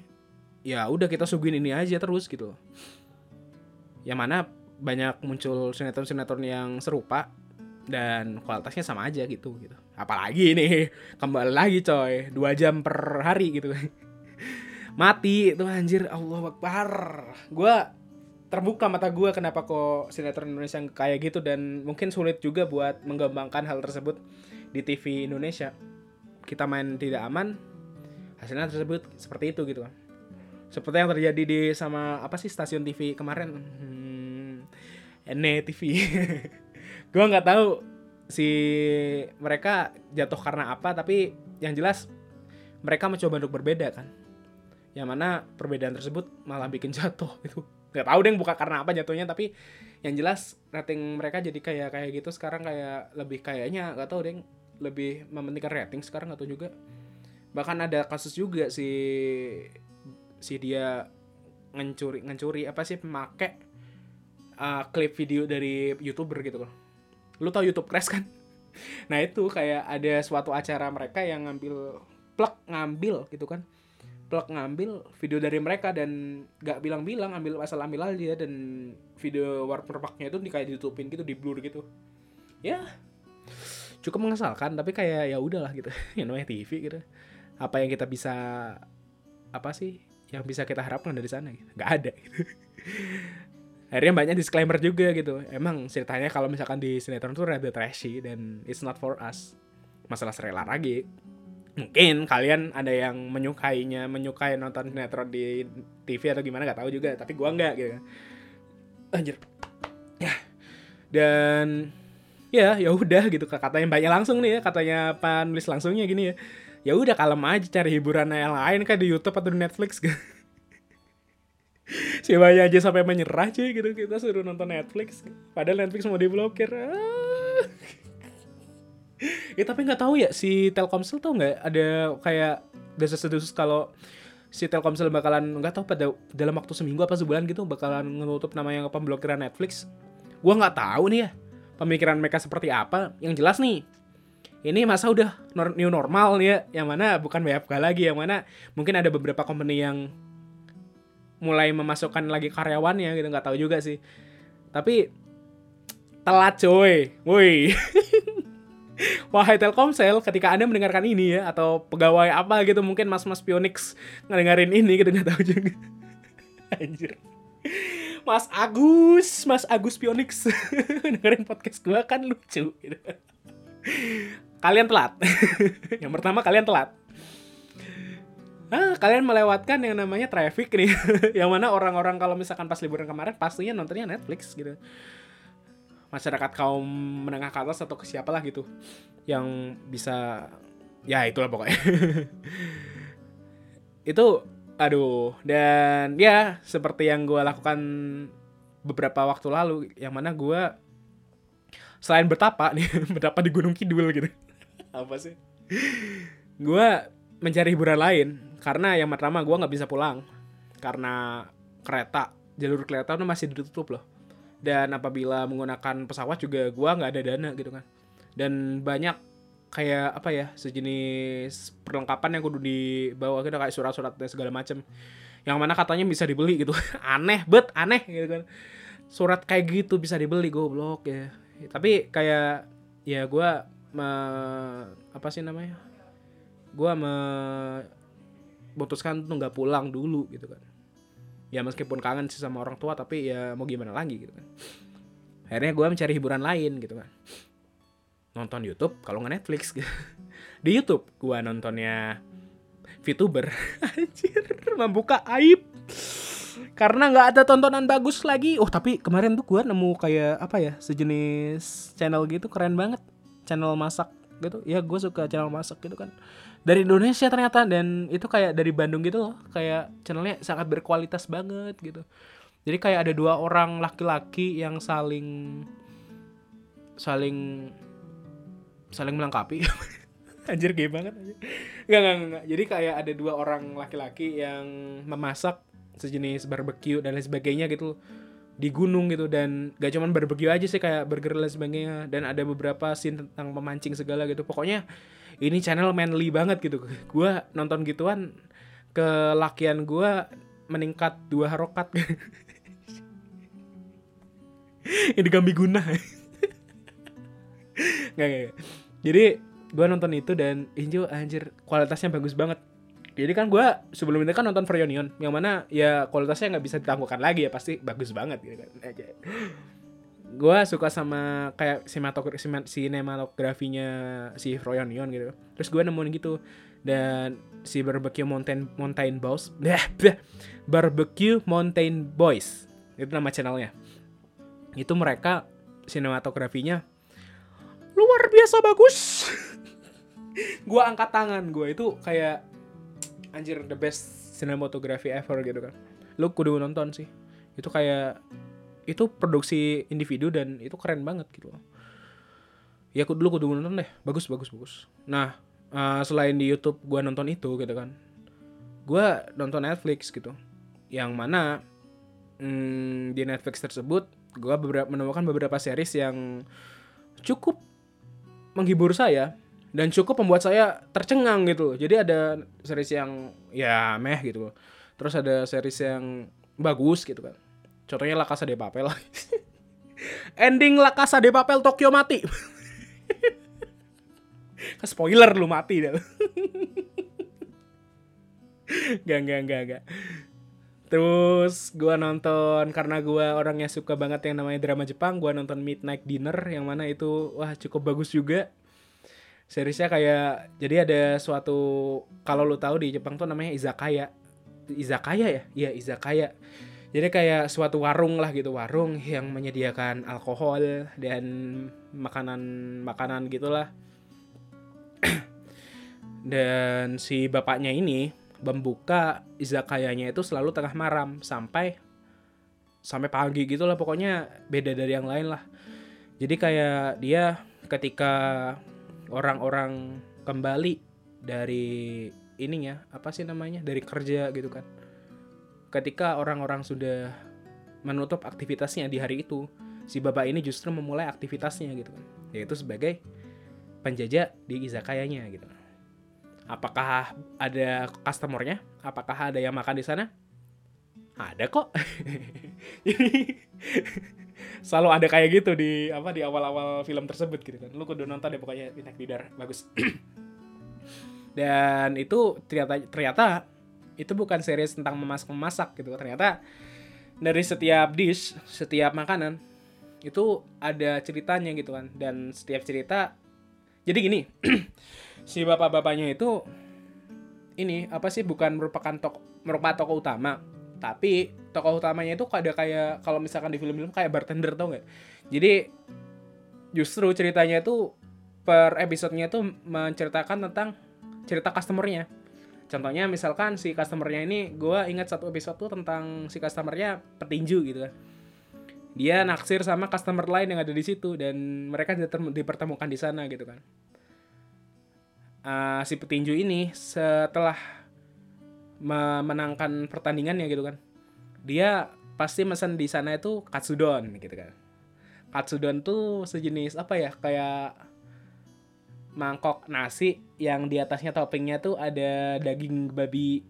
ya udah kita suguhin ini aja terus gitu yang mana banyak muncul sinetron-sinetron yang serupa dan kualitasnya sama aja gitu gitu. Apalagi ini kembali lagi coy dua jam per hari gitu. Mati itu anjir Allah Akbar. Gue terbuka mata gue kenapa kok sinetron Indonesia kayak gitu dan mungkin sulit juga buat mengembangkan hal tersebut di TV Indonesia. Kita main tidak aman hasilnya tersebut seperti itu gitu seperti yang terjadi di sama apa sih stasiun TV kemarin? Hmm, NE TV gue nggak tahu si mereka jatuh karena apa tapi yang jelas mereka mencoba untuk berbeda kan. Yang mana perbedaan tersebut malah bikin jatuh itu nggak tahu deh buka karena apa jatuhnya tapi yang jelas rating mereka jadi kayak kayak gitu sekarang kayak lebih kayaknya nggak tahu deh lebih mementingkan rating sekarang atau juga. Bahkan ada kasus juga si si dia ngencuri ngencuri apa sih pemakai uh, klip video dari youtuber gitu loh. Lu tau YouTube Crash kan? Nah itu kayak ada suatu acara mereka yang ngambil plug ngambil gitu kan. Plug ngambil video dari mereka dan gak bilang-bilang ambil asal ambil aja dan video warper packnya itu di kayak ditutupin gitu di blur gitu. Ya cukup mengesalkan tapi kayak ya udahlah gitu. Yang namanya TV gitu. Apa yang kita bisa apa sih yang bisa kita harapkan dari sana gitu. nggak ada gitu. akhirnya banyak disclaimer juga gitu. Emang ceritanya kalau misalkan di sinetron tuh rada trashy dan it's not for us. Masalah serela lagi. Mungkin kalian ada yang menyukainya menyukai nonton sinetron di TV atau gimana nggak tahu juga. Tapi gua nggak gitu. Anjir. Ya. Dan ya ya udah gitu. Katanya banyak langsung nih ya. Katanya penulis langsungnya gini ya ya udah kalem aja cari hiburan yang lain kan di YouTube atau di Netflix gitu. si banyak aja sampai menyerah cuy gitu. Kita suruh nonton Netflix padahal Netflix mau diblokir. Ah. ya tapi nggak tahu ya si Telkomsel tau nggak? Ada kayak desas-desus kalau si Telkomsel bakalan nggak tahu pada dalam waktu seminggu apa sebulan gitu bakalan menutup nama yang pemblokiran Netflix. Gua nggak tahu nih ya pemikiran mereka seperti apa. Yang jelas nih ini masa udah new normal ya yang mana bukan WFH lagi yang mana mungkin ada beberapa company yang mulai memasukkan lagi karyawannya gitu nggak tahu juga sih tapi telat coy woi Wahai Telkomsel, ketika Anda mendengarkan ini ya, atau pegawai apa gitu, mungkin mas-mas Pionix ngedengerin ini, gitu nggak tahu juga. Anjir. Mas Agus, Mas Agus Pionix dengerin podcast gua kan lucu gitu. Kalian telat. yang pertama kalian telat. Ah, kalian melewatkan yang namanya traffic nih. yang mana orang-orang kalau misalkan pas liburan kemarin pastinya nontonnya Netflix gitu masyarakat kaum menengah ke atas atau ke siapa lah gitu yang bisa ya itulah pokoknya itu aduh dan ya seperti yang gue lakukan beberapa waktu lalu yang mana gue selain bertapa nih bertapa di Gunung Kidul gitu apa sih? Gue mencari hiburan lain karena yang pertama gue nggak bisa pulang karena kereta jalur kereta itu masih ditutup loh. Dan apabila menggunakan pesawat juga gua nggak ada dana gitu kan. Dan banyak kayak apa ya sejenis perlengkapan yang kudu dibawa gitu kayak surat-surat dan segala macem. Yang mana katanya bisa dibeli gitu. Aneh bet aneh gitu kan. Surat kayak gitu bisa dibeli goblok ya. Tapi kayak ya gua me, apa sih namanya? Gua memutuskan tuh nggak pulang dulu gitu kan. Ya meskipun kangen sih sama orang tua tapi ya mau gimana lagi gitu kan. Akhirnya gue mencari hiburan lain gitu kan. Nonton YouTube kalau nggak Netflix. Gitu. di YouTube gue nontonnya VTuber. Anjir membuka aib. Karena nggak ada tontonan bagus lagi. Oh tapi kemarin tuh gue nemu kayak apa ya sejenis channel gitu keren banget channel masak gitu. Ya gue suka channel masak gitu kan. Dari Indonesia ternyata dan itu kayak dari Bandung gitu loh. Kayak channelnya sangat berkualitas banget gitu. Jadi kayak ada dua orang laki-laki yang saling saling saling melengkapi. Anjir gay banget nggak, nggak nggak jadi kayak ada dua orang laki-laki yang memasak sejenis barbecue dan lain sebagainya gitu di gunung gitu dan gak cuman barbecue aja sih kayak burger dan sebagainya. Dan ada beberapa scene tentang memancing segala gitu. Pokoknya ini channel manly banget gitu. Gue nonton gituan kelakian gue meningkat dua harokat. Ini gambi guna. Nggak, nggak. jadi gue nonton itu dan Injo anjir kualitasnya bagus banget jadi kan gue sebelum itu kan nonton Freonion yang mana ya kualitasnya nggak bisa ditangguhkan lagi ya pasti bagus banget gitu kan. Gue suka sama kayak sinematografinya si Froyonion gitu. Terus gue nemuin gitu dan si barbecue mountain mountain boys barbecue mountain boys itu nama channelnya. Itu mereka sinematografinya luar biasa bagus. Gue angkat tangan gue itu kayak anjir the best cinematography ever gitu kan. Lu kudu nonton sih. Itu kayak itu produksi individu dan itu keren banget gitu ya aku dulu kudu nonton deh. Bagus bagus bagus. Nah uh, selain di YouTube gue nonton itu gitu kan gue nonton Netflix gitu. Yang mana hmm, di Netflix tersebut gue beberapa menemukan beberapa series yang cukup menghibur saya dan cukup membuat saya tercengang gitu jadi ada series yang ya meh gitu terus ada series yang bagus gitu kan Contohnya La Casa de Papel. Ending La Casa de Papel Tokyo mati. Spoiler lu mati dah. gak, gak, gak, gak. Terus gue nonton karena gue orangnya suka banget yang namanya drama Jepang, gue nonton Midnight Dinner yang mana itu wah cukup bagus juga. Seriesnya kayak jadi ada suatu kalau lu tahu di Jepang tuh namanya izakaya. Izakaya ya? Iya, izakaya jadi kayak suatu warung lah gitu warung yang menyediakan alkohol dan makanan makanan gitulah dan si bapaknya ini membuka izakayanya itu selalu tengah malam sampai sampai pagi gitu lah pokoknya beda dari yang lain lah jadi kayak dia ketika orang-orang kembali dari ininya apa sih namanya dari kerja gitu kan ketika orang-orang sudah menutup aktivitasnya di hari itu, si bapak ini justru memulai aktivitasnya gitu kan. Yaitu sebagai penjajah di izakayanya gitu. Apakah ada customernya? Apakah ada yang makan di sana? Ada kok. selalu ada kayak gitu di apa di awal-awal film tersebut gitu kan. Lu kudu nonton deh pokoknya Midnight Dinner bagus. Dan itu ternyata ternyata itu bukan series tentang memasak memasak gitu. Ternyata dari setiap dish setiap makanan itu ada ceritanya gitu kan. Dan setiap cerita jadi gini si bapak-bapaknya itu ini apa sih bukan merupakan tokoh merupakan tokoh utama tapi tokoh utamanya itu ada kayak kalau misalkan di film-film kayak bartender tau nggak? Jadi justru ceritanya itu per episodenya itu menceritakan tentang cerita customernya. Contohnya misalkan si customernya ini gue ingat satu episode tuh tentang si customernya petinju gitu kan. Dia naksir sama customer lain yang ada di situ dan mereka dipertemukan di sana gitu kan. Uh, si petinju ini setelah memenangkan pertandingannya gitu kan. Dia pasti mesen di sana itu katsudon gitu kan. Katsudon tuh sejenis apa ya kayak mangkok nasi yang di atasnya toppingnya tuh ada daging babi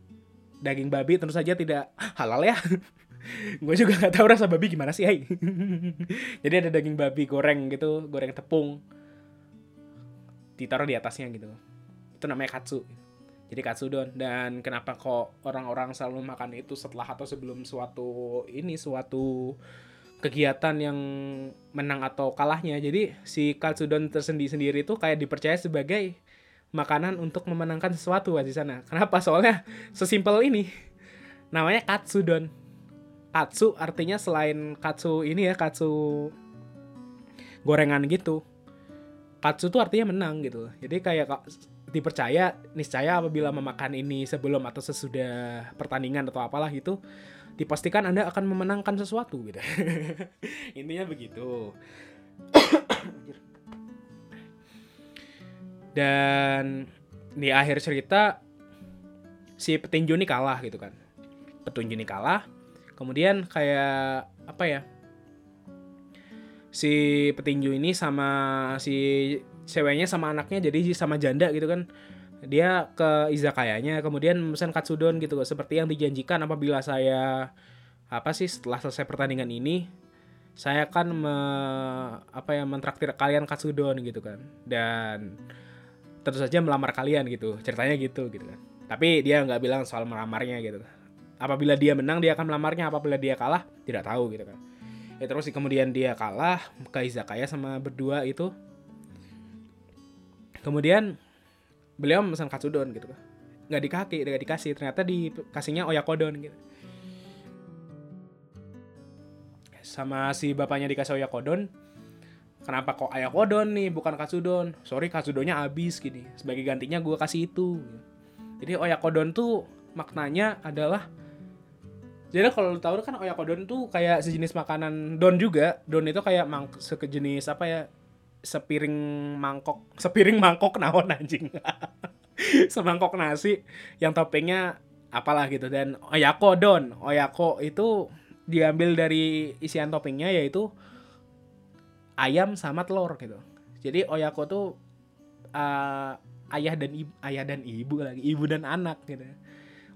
daging babi tentu saja tidak halal ya. Gue juga nggak tahu rasa babi gimana sih hai jadi ada daging babi goreng gitu goreng tepung. Ditaruh di atasnya gitu. Itu namanya katsu jadi katsudon. Dan kenapa kok orang-orang selalu makan itu setelah atau sebelum suatu ini suatu kegiatan yang menang atau kalahnya. Jadi si katsudon tersendiri sendiri itu kayak dipercaya sebagai makanan untuk memenangkan sesuatu di sana. Kenapa? Soalnya sesimpel ini. Namanya katsudon. Katsu artinya selain katsu ini ya katsu gorengan gitu. Katsu tuh artinya menang gitu. Jadi kayak dipercaya niscaya apabila memakan ini sebelum atau sesudah pertandingan atau apalah gitu dipastikan Anda akan memenangkan sesuatu gitu. Intinya begitu. Dan di akhir cerita si petinju ini kalah gitu kan. Petinju ini kalah. Kemudian kayak apa ya? Si petinju ini sama si ceweknya sama anaknya jadi sama janda gitu kan. Dia ke izakayanya kemudian memesan katsudon gitu seperti yang dijanjikan apabila saya apa sih setelah selesai pertandingan ini saya akan me, apa ya mentraktir kalian katsudon gitu kan. Dan tentu saja melamar kalian gitu ceritanya gitu gitu kan. Tapi dia nggak bilang soal melamarnya gitu. Apabila dia menang dia akan melamarnya apabila dia kalah tidak tahu gitu kan. Ya terus kemudian dia kalah ke izakaya sama berdua itu kemudian beliau memesan katsudon gitu. Nggak dikaki nggak dikasih. Ternyata dikasihnya oyakodon gitu. Sama si bapaknya dikasih oyakodon. Kenapa kok oyakodon nih bukan katsudon? Sorry katsudonnya habis gini. Sebagai gantinya gue kasih itu. Jadi oyakodon tuh maknanya adalah jadi kalau lu tahu kan oyakodon tuh kayak sejenis makanan don juga. Don itu kayak mang sekejenis apa ya sepiring mangkok sepiring mangkok naon anjing. Semangkok nasi yang toppingnya apalah gitu. Dan oyako don. Oyako itu diambil dari isian toppingnya yaitu ayam sama telur gitu. Jadi oyako tuh uh, ayah dan ibu ayah dan ibu lagi ibu dan anak gitu.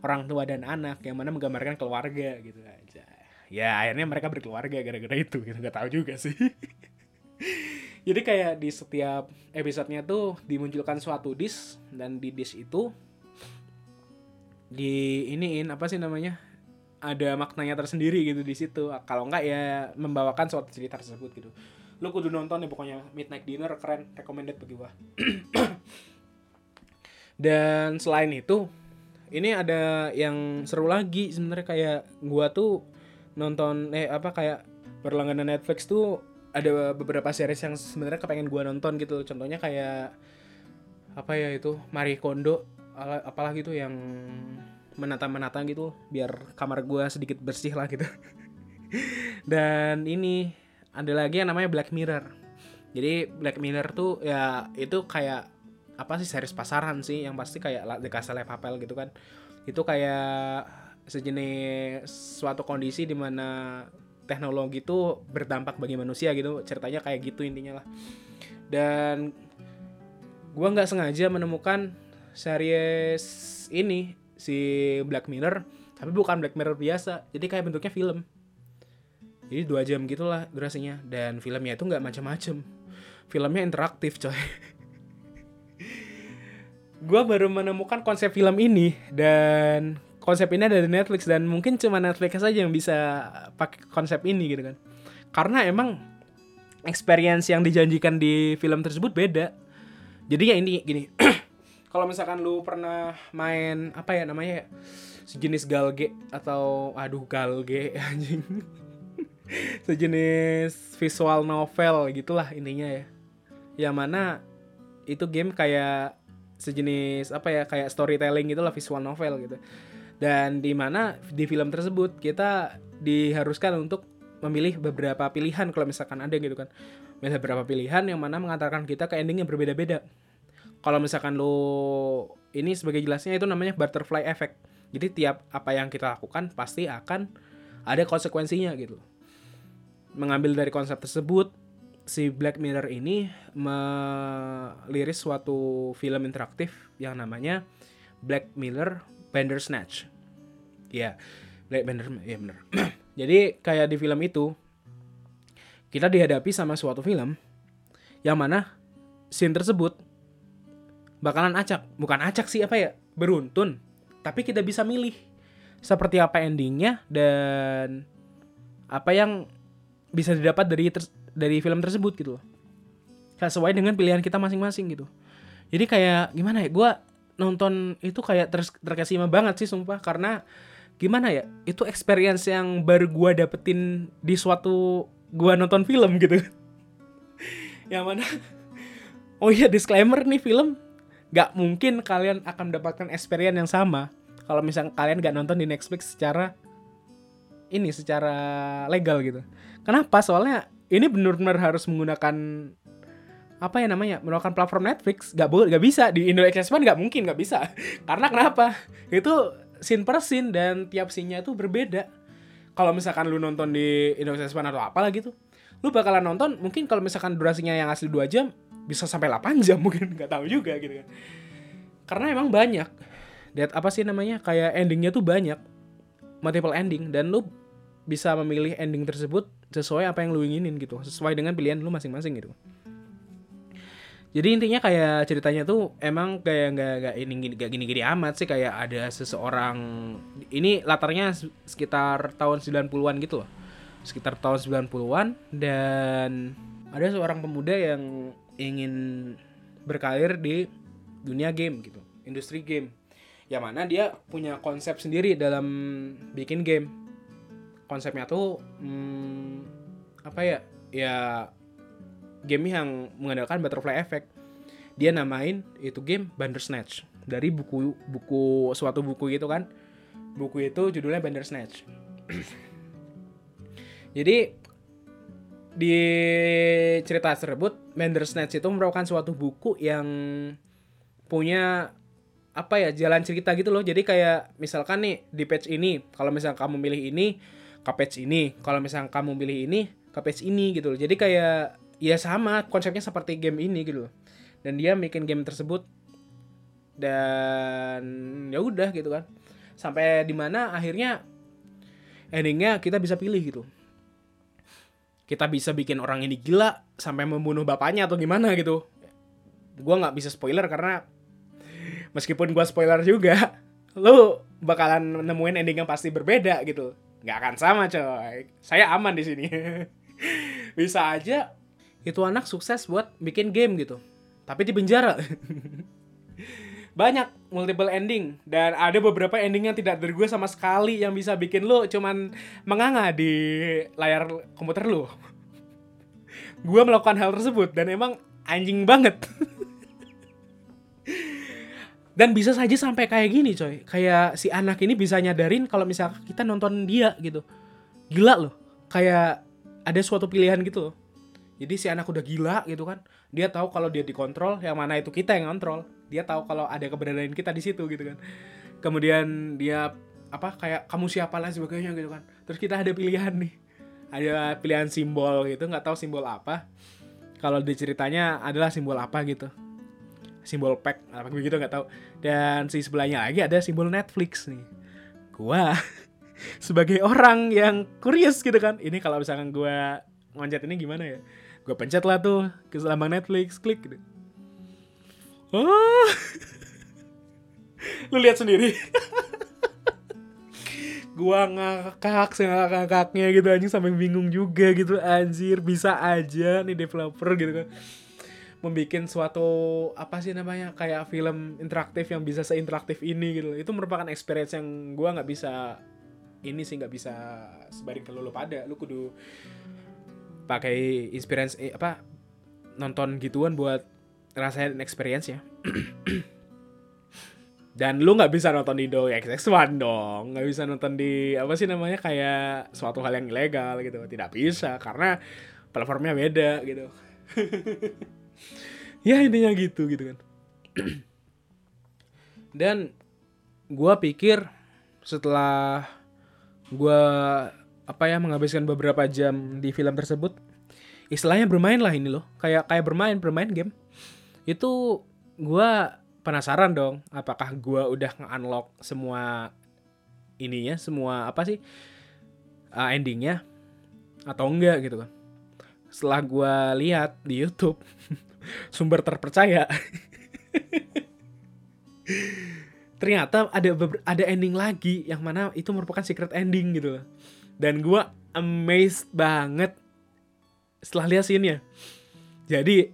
Orang tua dan anak yang mana menggambarkan keluarga gitu aja. Ya akhirnya mereka berkeluarga gara-gara itu gitu. Nggak tahu juga sih jadi kayak di setiap episodenya tuh dimunculkan suatu dish dan di dish itu di iniin apa sih namanya ada maknanya tersendiri gitu di situ. Kalau enggak ya membawakan suatu cerita tersebut gitu. Lu kudu nonton ya pokoknya midnight dinner keren recommended bagi gua. Dan selain itu ini ada yang seru lagi sebenarnya kayak gua tuh nonton eh apa kayak berlangganan Netflix tuh ada beberapa series yang sebenarnya kepengen gue nonton gitu. Contohnya kayak apa ya itu? Marie Kondo apalagi gitu yang menata-menata gitu biar kamar gue sedikit bersih lah gitu. Dan ini ada lagi yang namanya Black Mirror. Jadi Black Mirror tuh ya itu kayak apa sih series pasaran sih. Yang pasti kayak The Castle of Papel gitu kan. Itu kayak sejenis suatu kondisi di mana teknologi itu berdampak bagi manusia gitu ceritanya kayak gitu intinya lah. Dan gue nggak sengaja menemukan series ini si Black Mirror tapi bukan Black Mirror biasa jadi kayak bentuknya film. Jadi dua jam gitulah durasinya dan filmnya itu nggak macam-macam filmnya interaktif coy. Gue baru menemukan konsep film ini dan konsep ini ada di Netflix dan mungkin cuma Netflix saja yang bisa pakai konsep ini gitu kan. Karena emang experience yang dijanjikan di film tersebut beda. Jadi ya ini gini kalau misalkan lu pernah main apa ya namanya ya, sejenis galge atau aduh galge anjing. Sejenis visual novel gitulah intinya ya. Yang mana itu game kayak sejenis apa ya kayak storytelling gitulah visual novel gitu dan di mana di film tersebut kita diharuskan untuk memilih beberapa pilihan kalau misalkan ada gitu kan. Memilih beberapa pilihan yang mana mengantarkan kita ke ending yang berbeda-beda. Kalau misalkan lo ini sebagai jelasnya itu namanya butterfly effect. Jadi tiap apa yang kita lakukan pasti akan ada konsekuensinya gitu. Mengambil dari konsep tersebut si Black Mirror ini meliris suatu film interaktif yang namanya Black Mirror Bandersnatch. Ya, Black Banner, ya bener. Jadi kayak di film itu kita dihadapi sama suatu film yang mana scene tersebut bakalan acak, bukan acak sih apa ya, beruntun. Tapi kita bisa milih seperti apa endingnya dan apa yang bisa didapat dari dari film tersebut gitu loh sesuai dengan pilihan kita masing-masing gitu jadi kayak gimana ya gue nonton itu kayak ter terkesima banget sih sumpah. Karena gimana ya itu experience yang baru gue dapetin di suatu gue nonton film gitu. Yang mana oh iya disclaimer nih film gak mungkin kalian akan mendapatkan experience yang sama kalau misalnya kalian gak nonton di Netflix secara ini secara legal gitu. Kenapa? Soalnya ini benar-benar harus menggunakan apa ya namanya? Menggunakan platform Netflix? Gak boleh gak bisa. Di Indo Expressman gak mungkin gak bisa. Karena kenapa? Itu scene per scene dan tiap scene-nya itu berbeda. Kalau misalkan lu nonton di Indo Expressman atau apalah gitu lu bakalan nonton mungkin kalau misalkan durasinya yang asli 2 jam bisa sampai 8 jam mungkin. Nggak tahu juga gitu kan. Karena emang banyak. Dan apa sih namanya? Kayak endingnya tuh banyak. Multiple ending. Dan lu bisa memilih ending tersebut sesuai apa yang lu inginin gitu. Sesuai dengan pilihan lu masing-masing gitu jadi intinya kayak ceritanya tuh emang kayak nggak nggak ini gak gini gini amat sih kayak ada seseorang ini latarnya sekitar tahun 90-an gitu loh. Sekitar tahun 90-an dan ada seorang pemuda yang ingin berkarir di dunia game gitu industri game. Yang mana dia punya konsep sendiri dalam bikin game. Konsepnya tuh hmm, apa ya? Ya game yang mengandalkan butterfly effect. Dia namain itu game Bandersnatch. Dari buku buku suatu buku gitu kan. Buku itu judulnya Bandersnatch. Jadi di cerita tersebut Bandersnatch itu merupakan suatu buku yang punya apa ya jalan cerita gitu loh. Jadi kayak misalkan nih di page ini kalau misalkan kamu milih ini ke page ini. Kalau misalkan kamu milih ini ke page ini gitu loh. Jadi kayak ya sama konsepnya seperti game ini gitu loh. Dan dia bikin game tersebut dan ya udah gitu kan. Sampai di mana akhirnya endingnya kita bisa pilih gitu. Kita bisa bikin orang ini gila sampai membunuh bapaknya atau gimana gitu. Gue nggak bisa spoiler karena meskipun gue spoiler juga lu bakalan nemuin ending yang pasti berbeda gitu. Nggak akan sama coy. Saya aman di sini. Bisa aja itu anak sukses buat bikin game gitu. Tapi di penjara. Banyak multiple ending. Dan ada beberapa ending yang tidak dari gue sama sekali yang bisa bikin lo cuman menganga di layar komputer lo gue melakukan hal tersebut dan emang anjing banget. Dan bisa saja sampai kayak gini coy. Kayak si anak ini bisa nyadarin kalau misalnya kita nonton dia gitu. Gila loh. Kayak ada suatu pilihan gitu. loh jadi si anak udah gila gitu kan dia tahu kalau dia dikontrol yang mana itu kita yang kontrol dia tahu kalau ada keberadaan kita di situ gitu kan. Kemudian dia apa kayak kamu siapa? lah sebagainya gitu kan. Terus kita ada pilihan nih. Ada pilihan simbol gitu nggak tahu simbol apa. Kalau diceritanya adalah simbol apa gitu. Simbol pack apa begitu nggak tahu. Dan si sebelahnya lagi ada simbol Netflix nih. Gua sebagai orang yang curious gitu kan. Ini kalau misalkan gue ngoncat ini gimana ya gue pencet lah tuh ke lambang Netflix klik. Oh lu lihat sendiri. Gua ngakak ngakak-ngakaknya gitu anjing sampai bingung juga gitu. Anjir bisa aja nih developer gitu kan. Membuat suatu apa sih namanya kayak film interaktif yang bisa seinteraktif ini gitu. Itu merupakan experience yang gua nggak bisa ini sih nggak bisa sebaring ke lu pada. Lu kudu pakai experience eh, apa nonton gituan buat rasain experience ya. Dan lu nggak bisa nonton di Doi XX1 dong. Nggak bisa nonton di apa sih namanya kayak suatu hal yang ilegal gitu. Tidak bisa karena platformnya beda gitu. Ya intinya gitu gitu kan. Dan gua pikir setelah gua apa ya menghabiskan beberapa jam di film tersebut. Istilahnya bermain lah ini loh. Kayak kayak bermain bermain game. Itu gua penasaran dong apakah gua udah nge-unlock semua ininya semua apa sih uh, endingnya atau enggak gitu kan. Setelah gua lihat di YouTube sumber terpercaya. Ternyata ada ada ending lagi yang mana itu merupakan secret ending gitu loh dan gua amazed banget setelah lihat scene-nya. Jadi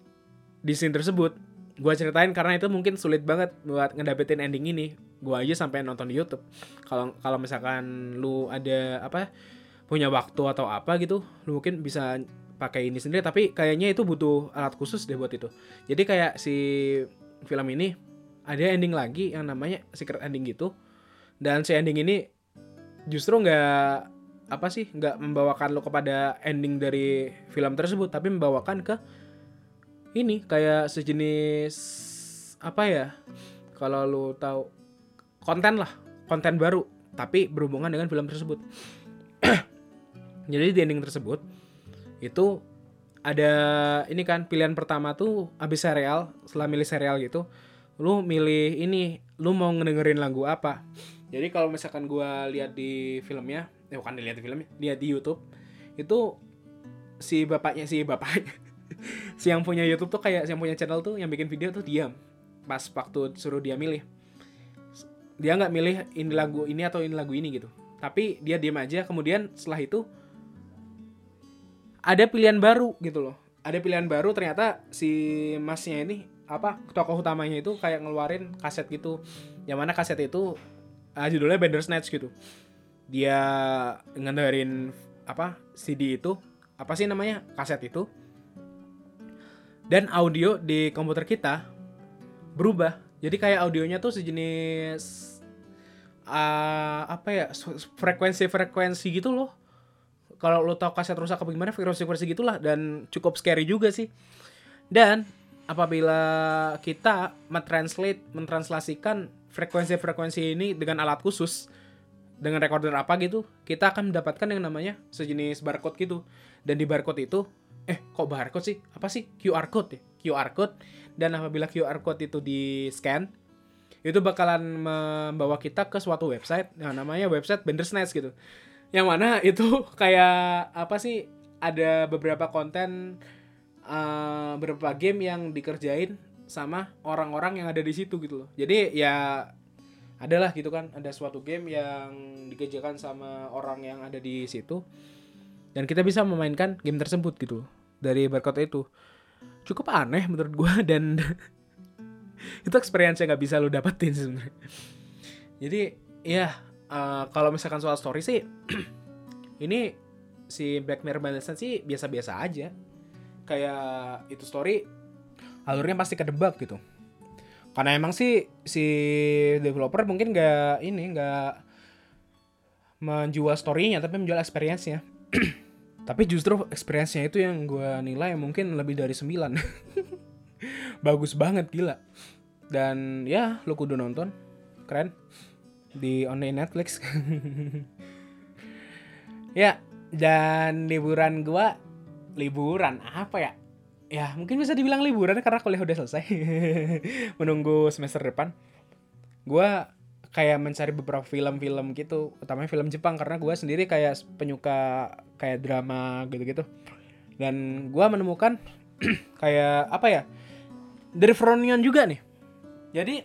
di scene tersebut gue ceritain karena itu mungkin sulit banget buat ngedapetin ending ini. Gue aja sampai nonton di YouTube. Kalau kalau misalkan lu ada apa punya waktu atau apa gitu lu mungkin bisa pakai ini sendiri. Tapi kayaknya itu butuh alat khusus deh buat itu. Jadi kayak si film ini ada ending lagi yang namanya secret ending gitu. Dan si ending ini justru nggak apa sih nggak membawakan lo kepada ending dari film tersebut tapi membawakan ke ini kayak sejenis apa ya kalau lu tahu konten lah konten baru tapi berhubungan dengan film tersebut. Jadi di ending tersebut itu ada ini kan pilihan pertama tuh abis serial setelah milih serial gitu lu milih ini lu mau ngedengerin lagu apa? Jadi kalau misalkan gua lihat di filmnya eh bukan dilihat di filmnya lihat di YouTube. Itu si bapaknya si bapaknya. Si yang punya YouTube tuh kayak si yang punya channel tuh yang bikin video tuh diam. Pas waktu suruh dia milih. Dia nggak milih ini lagu ini atau ini lagu ini gitu. Tapi dia diam aja. Kemudian setelah itu ada pilihan baru gitu loh. Ada pilihan baru ternyata si masnya ini apa tokoh utamanya itu kayak ngeluarin kaset gitu. Yang mana kaset itu uh, judulnya Bandersnatch gitu dia ngedengerin apa CD itu apa sih namanya kaset itu. Dan audio di komputer kita berubah. Jadi kayak audionya tuh sejenis uh, apa ya frekuensi frekuensi gitu loh. Kalau lo tau kaset rusak apa gimana frekuensi frekuensi gitulah dan cukup scary juga sih. Dan apabila kita mentranslate mentranslasikan frekuensi-frekuensi ini dengan alat khusus dengan recorder apa gitu kita akan mendapatkan yang namanya sejenis barcode gitu. Dan di barcode itu eh kok barcode sih? Apa sih? QR code ya? QR code. Dan apabila QR code itu di scan itu bakalan membawa kita ke suatu website yang namanya website Bandersnatch gitu. Yang mana itu kayak apa sih? Ada beberapa konten uh, beberapa game yang dikerjain sama orang-orang yang ada di situ gitu loh. Jadi ya adalah gitu kan ada suatu game yang dikerjakan sama orang yang ada di situ. Dan kita bisa memainkan game tersebut gitu dari barcode itu. Cukup aneh menurut gue dan itu experience yang nggak bisa lo dapetin sebenarnya. Jadi ya uh, kalau misalkan soal story sih ini si Black Mirror Bandersnatch sih biasa-biasa aja. Kayak itu story alurnya pasti kedebak gitu karena emang sih si developer mungkin nggak ini nggak menjual storynya tapi menjual experience-nya. Tapi justru experience-nya itu yang gue nilai mungkin lebih dari 9 bagus banget gila. Dan ya lo kudu nonton. Keren. Di online Netflix. Ya dan liburan gue liburan apa ya ya mungkin bisa dibilang liburan karena kuliah udah selesai. Menunggu semester depan. Gue kayak mencari beberapa film-film gitu utamanya film Jepang karena gue sendiri kayak penyuka kayak drama gitu-gitu. Dan gue menemukan kayak apa ya dari Fronion juga nih. Jadi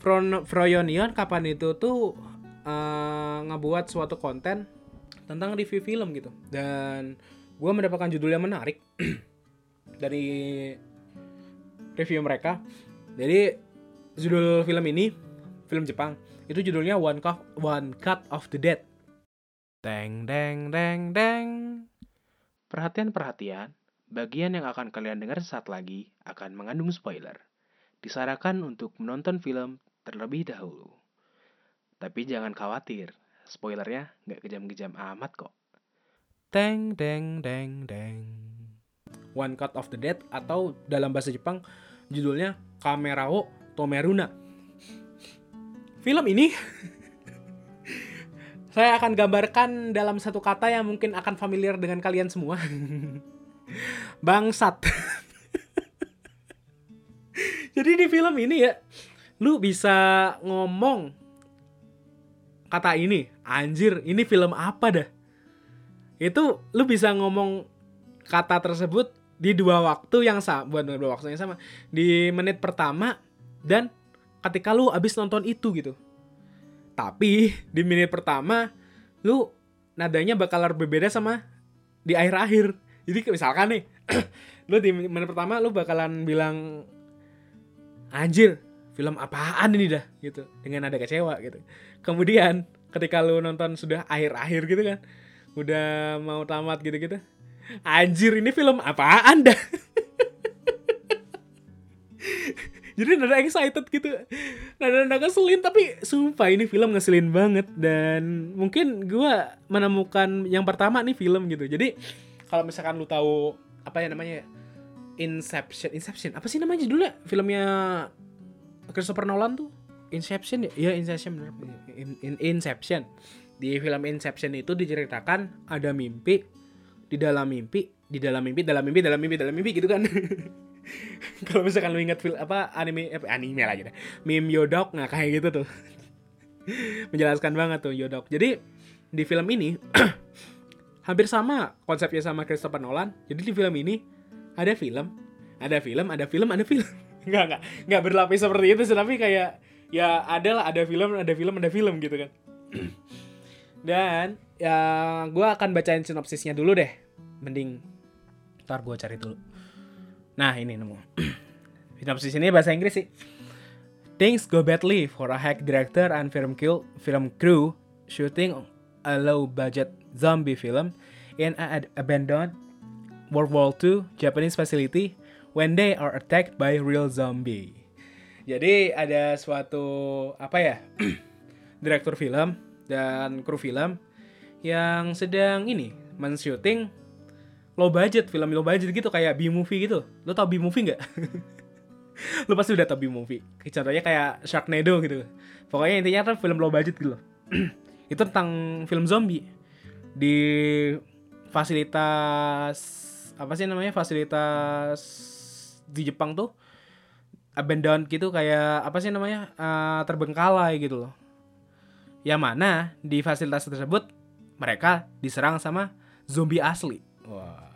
Fron Froyonion kapan itu tuh uh, ngebuat suatu konten tentang review film gitu. Dan gue mendapatkan judul yang menarik dari review mereka jadi judul film ini film Jepang itu judulnya One Cut One Cut of the Dead. Deng deng deng deng. Perhatian perhatian, bagian yang akan kalian dengar saat lagi akan mengandung spoiler. Disarankan untuk menonton film terlebih dahulu. Tapi jangan khawatir, spoilernya nggak kejam-kejam amat kok. Deng deng deng deng. One Cut of the Dead atau dalam bahasa Jepang judulnya Kamerao Tomeruna Film ini saya akan gambarkan dalam satu kata yang mungkin akan familiar dengan kalian semua. Bangsat. Jadi di film ini ya, lu bisa ngomong kata ini, anjir, ini film apa dah? Itu lu bisa ngomong kata tersebut di dua waktu yang sama, bukan dua waktu yang sama, di menit pertama dan ketika lu abis nonton itu gitu. Tapi di menit pertama lu nadanya bakal berbeda sama di akhir-akhir. Jadi misalkan nih, lu di menit pertama lu bakalan bilang anjir, film apaan ini dah gitu dengan nada kecewa gitu. Kemudian ketika lu nonton sudah akhir-akhir gitu kan, udah mau tamat gitu-gitu. Anjir, ini film apaan dah? jadi nada excited gitu. Nada nada ngeselin tapi sumpah ini film ngeselin banget. Dan mungkin gue menemukan yang pertama nih film gitu. Jadi kalau misalkan lu tahu apa ya namanya? Inception Inception. Apa sih namanya judulnya? Filmnya Christopher Nolan tuh? Inception ya? Ya Inception bener. In, in, Inception di film Inception itu diceritakan ada mimpi di dalam mimpi di dalam mimpi dalam mimpi dalam mimpi dalam mimpi gitu kan. Kalau misalkan lu ingat film apa anime eh, anime lagi deh meme Yodok nggak kayak gitu tuh. Menjelaskan banget tuh Yodok. Jadi di film ini hampir sama konsepnya sama Christopher Nolan. Jadi di film ini ada film ada film ada film ada film. Nggak nggak nggak berlapis seperti itu tapi kayak ya ada lah ada film ada film ada film gitu kan dan ya gue akan bacain sinopsisnya dulu deh mending ntar gue cari dulu Nah ini nemu. Sinopsis ini bahasa Inggris sih. Things go badly for a hack director and film crew, film crew shooting a low-budget zombie film in an abandoned World War II Japanese facility when they are attacked by real zombie. Jadi ada suatu apa ya direktur film dan kru film yang sedang ini men-shooting low budget film low budget gitu kayak B movie gitu. Lo tau B movie nggak? Lo pasti udah tau B movie contohnya kayak Sharknado gitu. Pokoknya intinya kan film low budget gitu itu tentang film zombie. Di fasilitas apa sih namanya fasilitas di Jepang tuh abandoned gitu kayak apa sih namanya uh, terbengkalai gitu loh yang mana di fasilitas tersebut mereka diserang sama zombie asli Wah.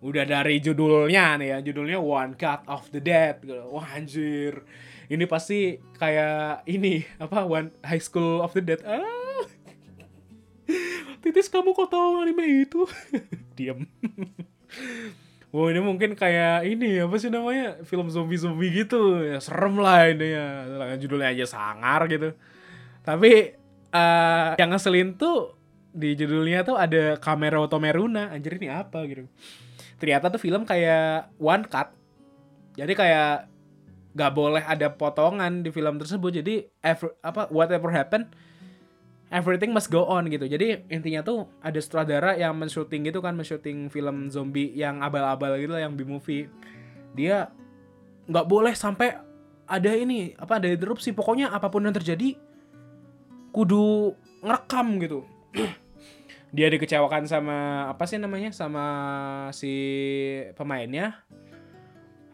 Udah dari judulnya nih ya, judulnya One Cut of the Dead. Gitu. Wah anjir. Ini pasti kayak ini apa One High School of the Dead. Ah. Titis kamu kok tahu anime itu? Diam. Wah ini mungkin kayak ini apa sih namanya film zombie zombie gitu ya serem lah ini ya judulnya aja sangar gitu tapi uh, yang ngeselin tuh di judulnya tuh ada kamera Tomeruna. Anjir ini apa gitu. Ternyata tuh film kayak one cut. Jadi kayak gak boleh ada potongan di film tersebut. Jadi ever, apa whatever happen everything must go on gitu. Jadi intinya tuh ada sutradara yang men-shooting gitu kan men-shooting film zombie yang abal-abal gitu yang B-movie. Dia nggak boleh sampai ada ini apa ada interupsi. Pokoknya apa pun yang terjadi kudu ngerekam gitu. Dia dikecewakan sama apa sih namanya sama si pemainnya.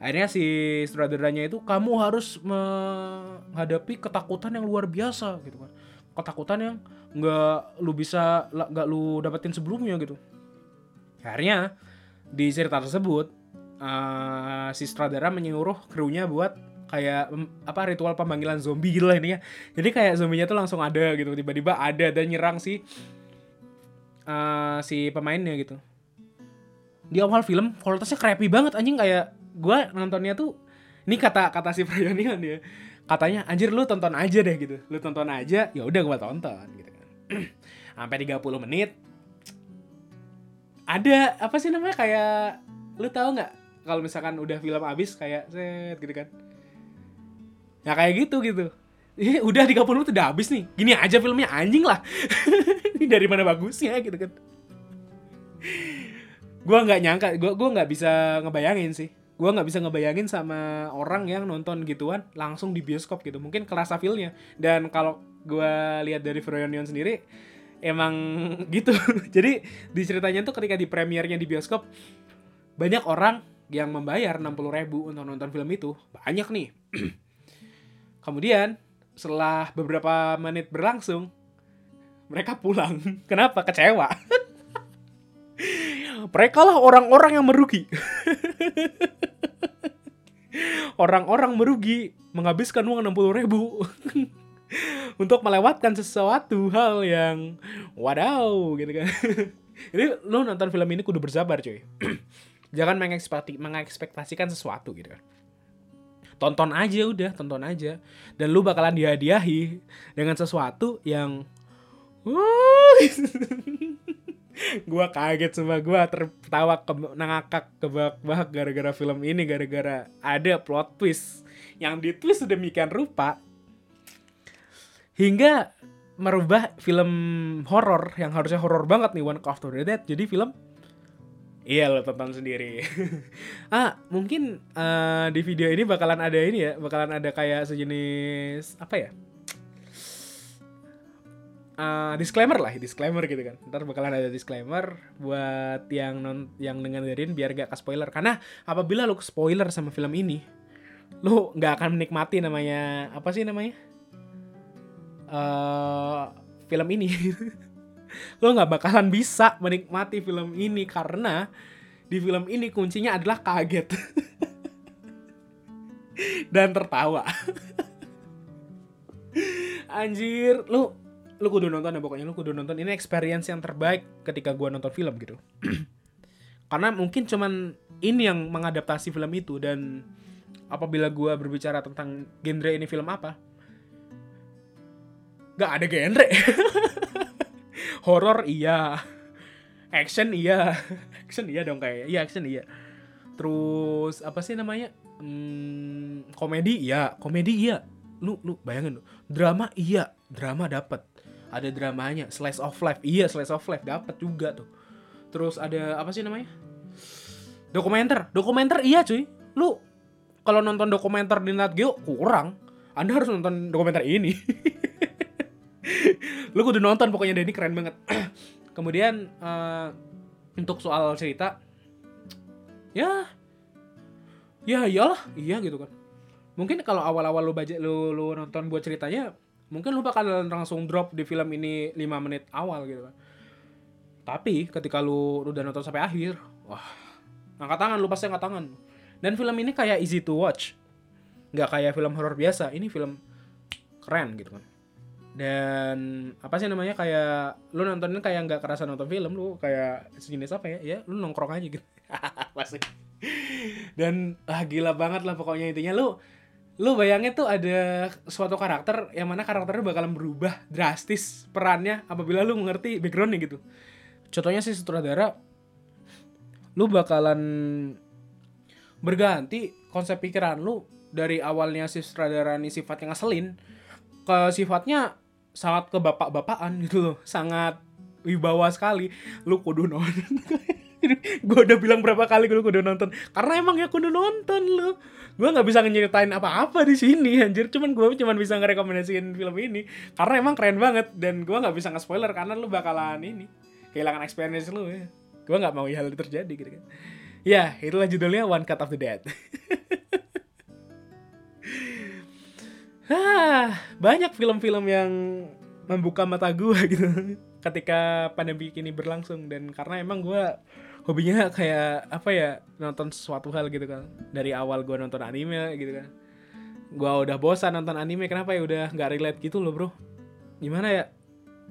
Akhirnya si sutradaranya itu kamu harus menghadapi ketakutan yang luar biasa gitu kan. Ketakutan yang nggak lu bisa nggak lu dapetin sebelumnya gitu. Akhirnya di cerita tersebut uh, si sutradara menyuruh krunya buat kayak apa ritual pemanggilan zombie gitu lah ini ya jadi kayak zombinya tuh langsung ada gitu tiba-tiba ada dan nyerang si uh, si pemainnya gitu. Di awal film kualitasnya creepy banget anjing kayak gue nontonnya tuh ini kata kata si Prayonian ya katanya anjir lu tonton aja deh gitu. Lu tonton aja ya udah gue tonton gitu kan. Sampai 30 menit. Ada apa sih namanya kayak lu tahu nggak kalau misalkan udah film habis kayak set gitu kan ya kayak gitu gitu. Eh, udah 30 menit udah habis nih. Gini aja filmnya anjing lah. Ini dari mana bagusnya gitu kan. Gue nggak nyangka gue gue nggak bisa ngebayangin sih. Gue nggak bisa ngebayangin sama orang yang nonton gituan langsung di bioskop gitu. Mungkin kerasa feelnya. Dan kalau gue lihat dari Froyonion sendiri emang gitu. Jadi di ceritanya tuh ketika di premiernya di bioskop banyak orang yang membayar 60 ribu untuk nonton film itu. Banyak nih kemudian setelah beberapa menit berlangsung mereka pulang kenapa kecewa mereka lah orang-orang yang merugi orang-orang merugi menghabiskan uang 60 ribu untuk melewatkan sesuatu hal yang wadaw gitu kan. Jadi lo nonton film ini kudu bersabar cuy. Jangan mengekspektasi, mengekspektasikan sesuatu gitu kan. Tonton aja udah, tonton aja. Dan lu bakalan dihadiahi dengan sesuatu yang gua kaget sama gua tertawa ke nangakak kebak-bak gara-gara film ini gara-gara ada plot twist. Yang di twist sedemikian rupa hingga merubah film horor yang harusnya horor banget nih One Call of the Dead. Jadi film Iya lo tonton sendiri. ah mungkin uh, di video ini bakalan ada ini ya, bakalan ada kayak sejenis apa ya? uh, disclaimer lah, disclaimer gitu kan. Ntar bakalan ada disclaimer buat yang non yang dengerin biar gak ke spoiler. Karena apabila lu spoiler sama film ini, lu nggak akan menikmati namanya apa sih namanya? Uh, film ini. lu nggak bakalan bisa menikmati film ini karena di film ini kuncinya adalah kaget. Dan tertawa. Anjir, lu lu kudu nonton ya pokoknya lu kudu nonton. Ini experience yang terbaik ketika gua nonton film gitu. Karena mungkin cuman ini yang mengadaptasi film itu dan apabila gua berbicara tentang genre ini film apa gak ada genre horor iya. Action iya. Action iya dong kayak iya action iya. Terus apa sih namanya? Hmm, komedi iya. Komedi iya. Lu lu bayangin lu drama iya. Drama dapat ada dramanya slice of life iya slice of life dapat juga tuh. Terus ada apa sih namanya? Dokumenter dokumenter iya cuy. Lu kalau nonton dokumenter di Nat Geo kurang. Anda harus nonton dokumenter ini lu kudu nonton pokoknya dan ini keren banget. Kemudian uh, untuk soal cerita ya ya iyalah iya gitu kan. Mungkin kalau awal-awal lu baca lu, lu nonton buat ceritanya mungkin lu bakal langsung drop di film ini 5 menit awal gitu kan. Tapi ketika lu udah nonton sampai akhir wah angkat tangan lu pasti angkat tangan. Dan film ini kayak easy to watch. Nggak kayak film horor biasa ini film keren gitu kan dan apa sih namanya kayak lu nontonnya kayak nggak kerasa nonton film lu kayak sejenis apa ya? Ya lu nongkrong aja gitu. Pasti dan ah gila banget lah pokoknya intinya. Lu lu bayangin tuh ada suatu karakter yang mana karakternya bakalan berubah drastis perannya apabila lu mengerti backgroundnya gitu. Contohnya si sutradara lu bakalan berganti konsep pikiran lu dari awalnya si sutradara ini sifatnya ngeselin ke sifatnya sangat ke bapak-bapakan gitu loh. Sangat wibawa sekali. Lu kudu nonton. Gue udah bilang berapa kali gue udah nonton. Karena emang ya kudu nonton lu. Gue nggak bisa nyeritain apa-apa di sini anjir. Cuman gue cuman bisa ngerekomendasiin film ini. Karena emang keren banget. Dan gue nggak bisa nge-spoiler karena lu bakalan ini kehilangan experience lu ya. Gue nggak mau hal itu terjadi gitu kan. Ya itulah judulnya One Cut of the Dead ah banyak film-film yang membuka mata gue gitu. Ketika pandemi ini berlangsung dan karena emang gue hobinya kayak apa ya nonton sesuatu hal gitu kan. Dari awal gue nonton anime gitu kan. Gue udah bosan nonton anime kenapa ya udah nggak relate gitu loh bro? Gimana ya?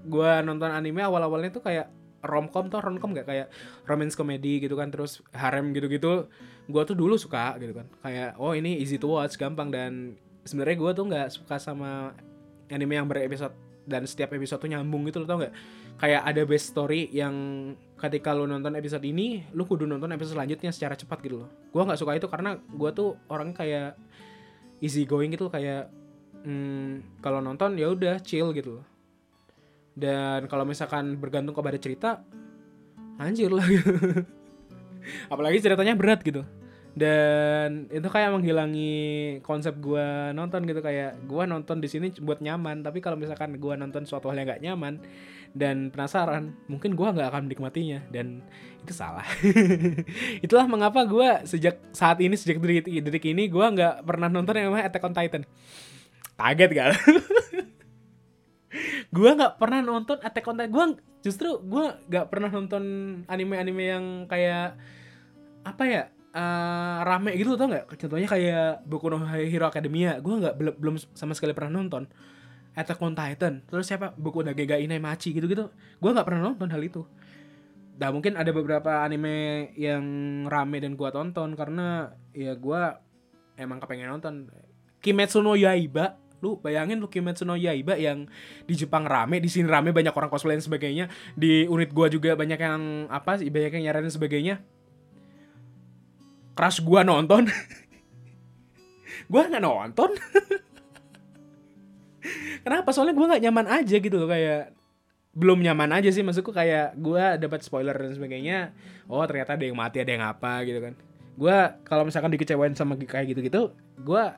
Gue nonton anime awal-awalnya tuh kayak romcom tuh romcom gak kayak romance comedy gitu kan terus harem gitu-gitu. Gue tuh dulu suka gitu kan. Kayak oh ini easy to watch gampang dan sebenarnya gue tuh nggak suka sama anime yang berepisode dan setiap episode tuh nyambung gitu lo tau nggak? Kayak ada best story yang ketika lo nonton episode ini lo kudu nonton episode selanjutnya secara cepat gitu loh. Gue nggak suka itu karena gue tuh orang kayak easy going gitu loh, kayak hmm, kalau nonton ya udah chill gitu loh. Dan kalau misalkan bergantung kepada cerita anjir lah. Gitu. apalagi ceritanya berat gitu dan itu kayak menghilangi konsep gua nonton gitu kayak gua nonton di sini buat nyaman tapi kalau misalkan gua nonton suatu hal yang gak nyaman dan penasaran mungkin gua nggak akan menikmatinya dan itu salah. Itulah mengapa gua sejak saat ini sejak detik, detik ini gua nggak pernah nonton yang namanya Attack on Titan. Kaget gak gue nggak pernah nonton Attack on Titan. Gue justru gue nggak pernah nonton anime-anime yang kayak apa ya uh, rame gitu tau nggak? Contohnya kayak Boku no Hero Academia. Gue nggak belum belum sama sekali pernah nonton. Attack on Titan. Terus siapa? Boku no Gega Inaimachi gitu gitu gue nggak pernah nonton hal itu. Nah mungkin ada beberapa anime yang rame dan gue tonton karena ya gue emang kepengen nonton. Kimetsu no Yaiba. Lu bayangin lu Kimetsu no Yaiba yang di Jepang rame di sini rame banyak orang cosplay dan sebagainya. Di unit gua juga banyak yang apa sih? Banyak yang nyaranin sebagainya keras gua nonton. Gua nggak nonton. Kenapa? Soalnya gua nggak nyaman aja gitu loh kayak belum nyaman aja sih. Maksudku kayak gua dapat spoiler dan sebagainya oh ternyata ada yang mati ada yang apa gitu kan. Gua kalau misalkan dikecewain sama kayak gitu gitu gua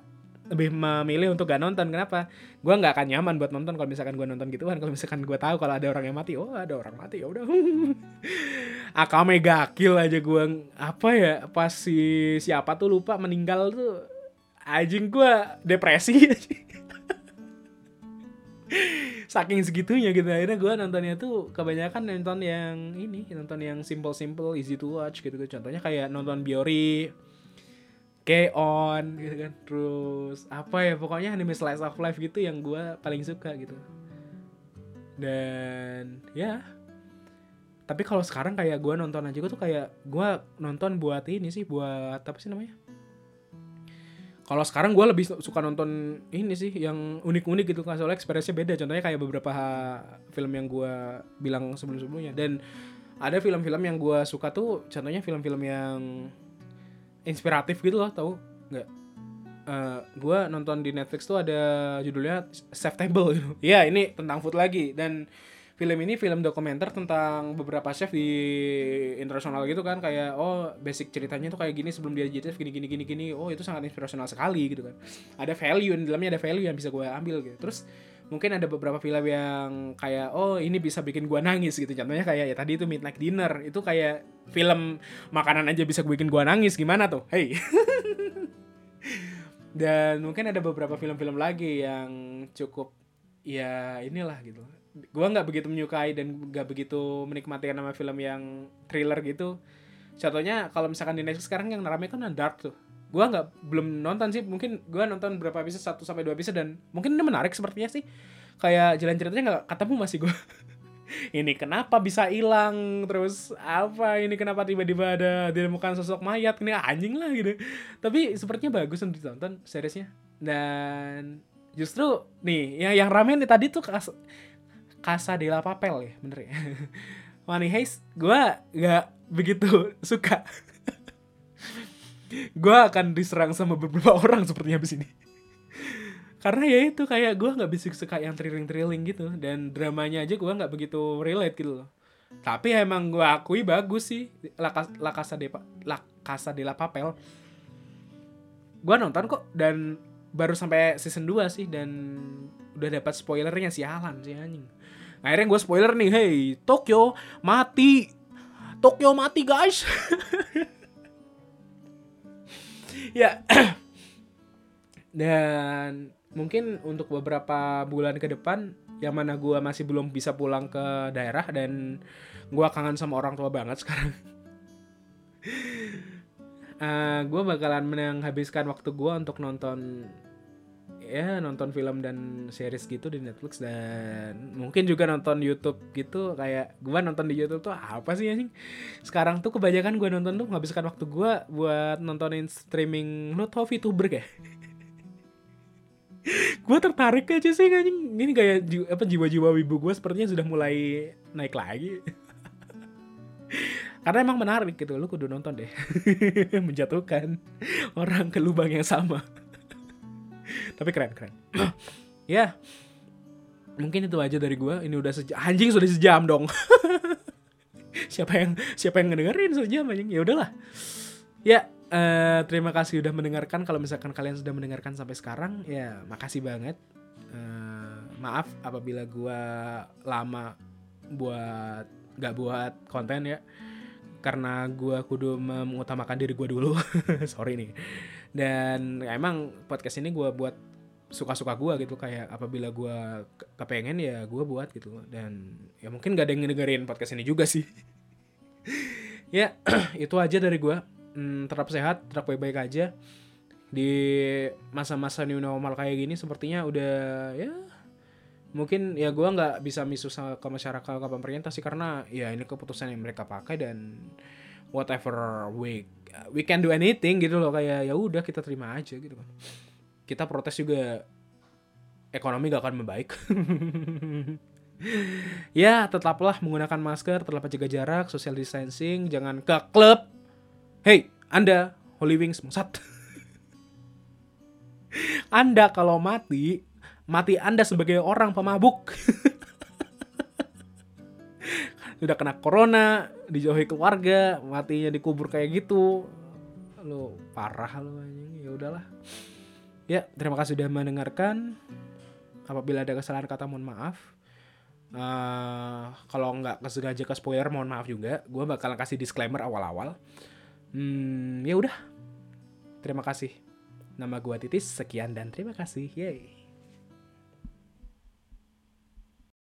lebih memilih untuk gak nonton. Kenapa? Gue nggak akan nyaman buat nonton kalau misalkan gue nonton gituan. Kalau misalkan gue tahu kalau ada orang yang mati oh ada orang mati ya udah. Akame gakil aja gue apa ya pas si siapa tuh lupa meninggal tuh anjing gue depresi. Saking segitunya gitu. Akhirnya gue nontonnya tuh kebanyakan nonton yang ini nonton yang simple simple easy to watch gitu contohnya kayak nonton Biori on gitu kan. Terus apa ya pokoknya anime slice of life gitu yang gue paling suka gitu. Dan ya. Tapi kalau sekarang kayak gue nonton aja gue tuh kayak gue nonton buat ini sih buat apa sih namanya? Kalau sekarang gue lebih suka nonton ini sih yang unik-unik gitu kan soalnya experience beda. Contohnya kayak beberapa film yang gue bilang sebelum-sebelumnya. Dan ada film-film yang gue suka tuh contohnya film-film yang inspiratif gitu loh tau nggak? Uh, eh, gue nonton di Netflix tuh ada judulnya Chef Table gitu. Ya ini tentang food lagi. Dan film ini film dokumenter tentang beberapa chef di internasional gitu kan. Kayak oh basic ceritanya tuh kayak gini sebelum dia jadi chef gini gini gini gini. Oh itu sangat inspirasional sekali gitu kan. Ada value di dalamnya ada value yang bisa gue ambil gitu. Terus mungkin ada beberapa film yang kayak oh ini bisa bikin gua nangis gitu. Contohnya kayak ya tadi itu Midnight Dinner. Itu kayak film makanan aja bisa bikin gua nangis. Gimana tuh? Hey. Dan mungkin ada beberapa film-film lagi yang cukup ya inilah gitu. Gua nggak begitu menyukai dan nggak begitu menikmati nama film yang thriller gitu. Contohnya kalau misalkan di Netflix sekarang yang rame kan Dark tuh gue nggak belum nonton sih mungkin gue nonton berapa episode satu sampai dua episode dan mungkin ini menarik sepertinya sih. Kayak jalan ceritanya nggak ketemu masih gue ini kenapa bisa hilang? Terus apa ini kenapa tiba-tiba ada ditemukan sosok mayat? Ini anjing lah gitu. Tapi sepertinya bagus untuk ditonton seriesnya. Dan justru nih yang yang rame nih tadi tuh kas Casa de la Papel ya bener ya. Money Heist gue nggak begitu suka gue akan diserang sama beberapa orang sepertinya habis ini. Karena ya itu kayak gue nggak bisa suka yang thrilling thrilling gitu. Dan dramanya aja gue nggak begitu relate gitu loh. Tapi emang gue akui bagus sih La, La Casa de La Casa de la Papel. Gue nonton kok dan baru sampai season 2 sih dan udah dapat spoilernya si Alan sih anjing. Akhirnya gue spoiler nih hey Tokyo mati. Tokyo mati guys ya. Dan mungkin untuk beberapa bulan ke depan yang mana gue masih belum bisa pulang ke daerah dan gue kangen sama orang tua banget sekarang. Uh, gue bakalan menghabiskan waktu gue untuk nonton ya nonton film dan series gitu di Netflix dan mungkin juga nonton YouTube gitu kayak gue nonton di YouTube tuh apa sih anjing? Sekarang tuh kebanyakan gue nonton tuh menghabiskan waktu gue buat nontonin streaming not how VTuber kayak gue tertarik aja sih anjing. Ini kayak apa jiwa-jiwa wibu gue sepertinya sudah mulai naik lagi. Karena emang menarik gitu lu kudu nonton deh. Menjatuhkan orang ke lubang yang sama tapi keren keren ya mungkin itu aja dari gue ini udah sejam anjing sudah sejam dong siapa yang siapa yang ngedengerin sejam anjing ya udahlah ya uh, terima kasih udah mendengarkan. Kalau misalkan kalian sudah mendengarkan sampai sekarang, ya makasih banget. Uh, maaf apabila gue lama buat gak buat konten ya, karena gue kudu mengutamakan diri gue dulu. Sorry nih. Dan ya, emang podcast ini gue buat suka-suka gue gitu kayak apabila gue kepengen ya gue buat gitu. Dan ya mungkin gak ada yang dengerin podcast ini juga sih. Ya itu aja dari gue hmm, tetap sehat, tetap baik-baik aja. Di masa-masa new normal kayak gini sepertinya udah ya mungkin ya gue nggak bisa misu ke masyarakat ke pemerintah sih karena ya ini keputusan yang mereka pakai dan whatever we we can do anything gitu loh kayak ya udah kita terima aja gitu kan kita protes juga ekonomi gak akan membaik ya tetaplah menggunakan masker tetap jaga jarak social distancing jangan ke klub Hey, Anda, Holy Wings Mossad. anda kalau mati, mati Anda sebagai orang pemabuk. Udah kena corona, dijauhi keluarga, matinya dikubur kayak gitu. Lo parah lo anjing. Ya udahlah. Ya, terima kasih sudah mendengarkan. Apabila ada kesalahan kata mohon maaf. Uh, kalau nggak kesengaja ke spoiler mohon maaf juga. Gue bakal kasih disclaimer awal-awal. Hmm, ya udah. Terima kasih. Nama gua Titis, sekian dan terima kasih. Yeay.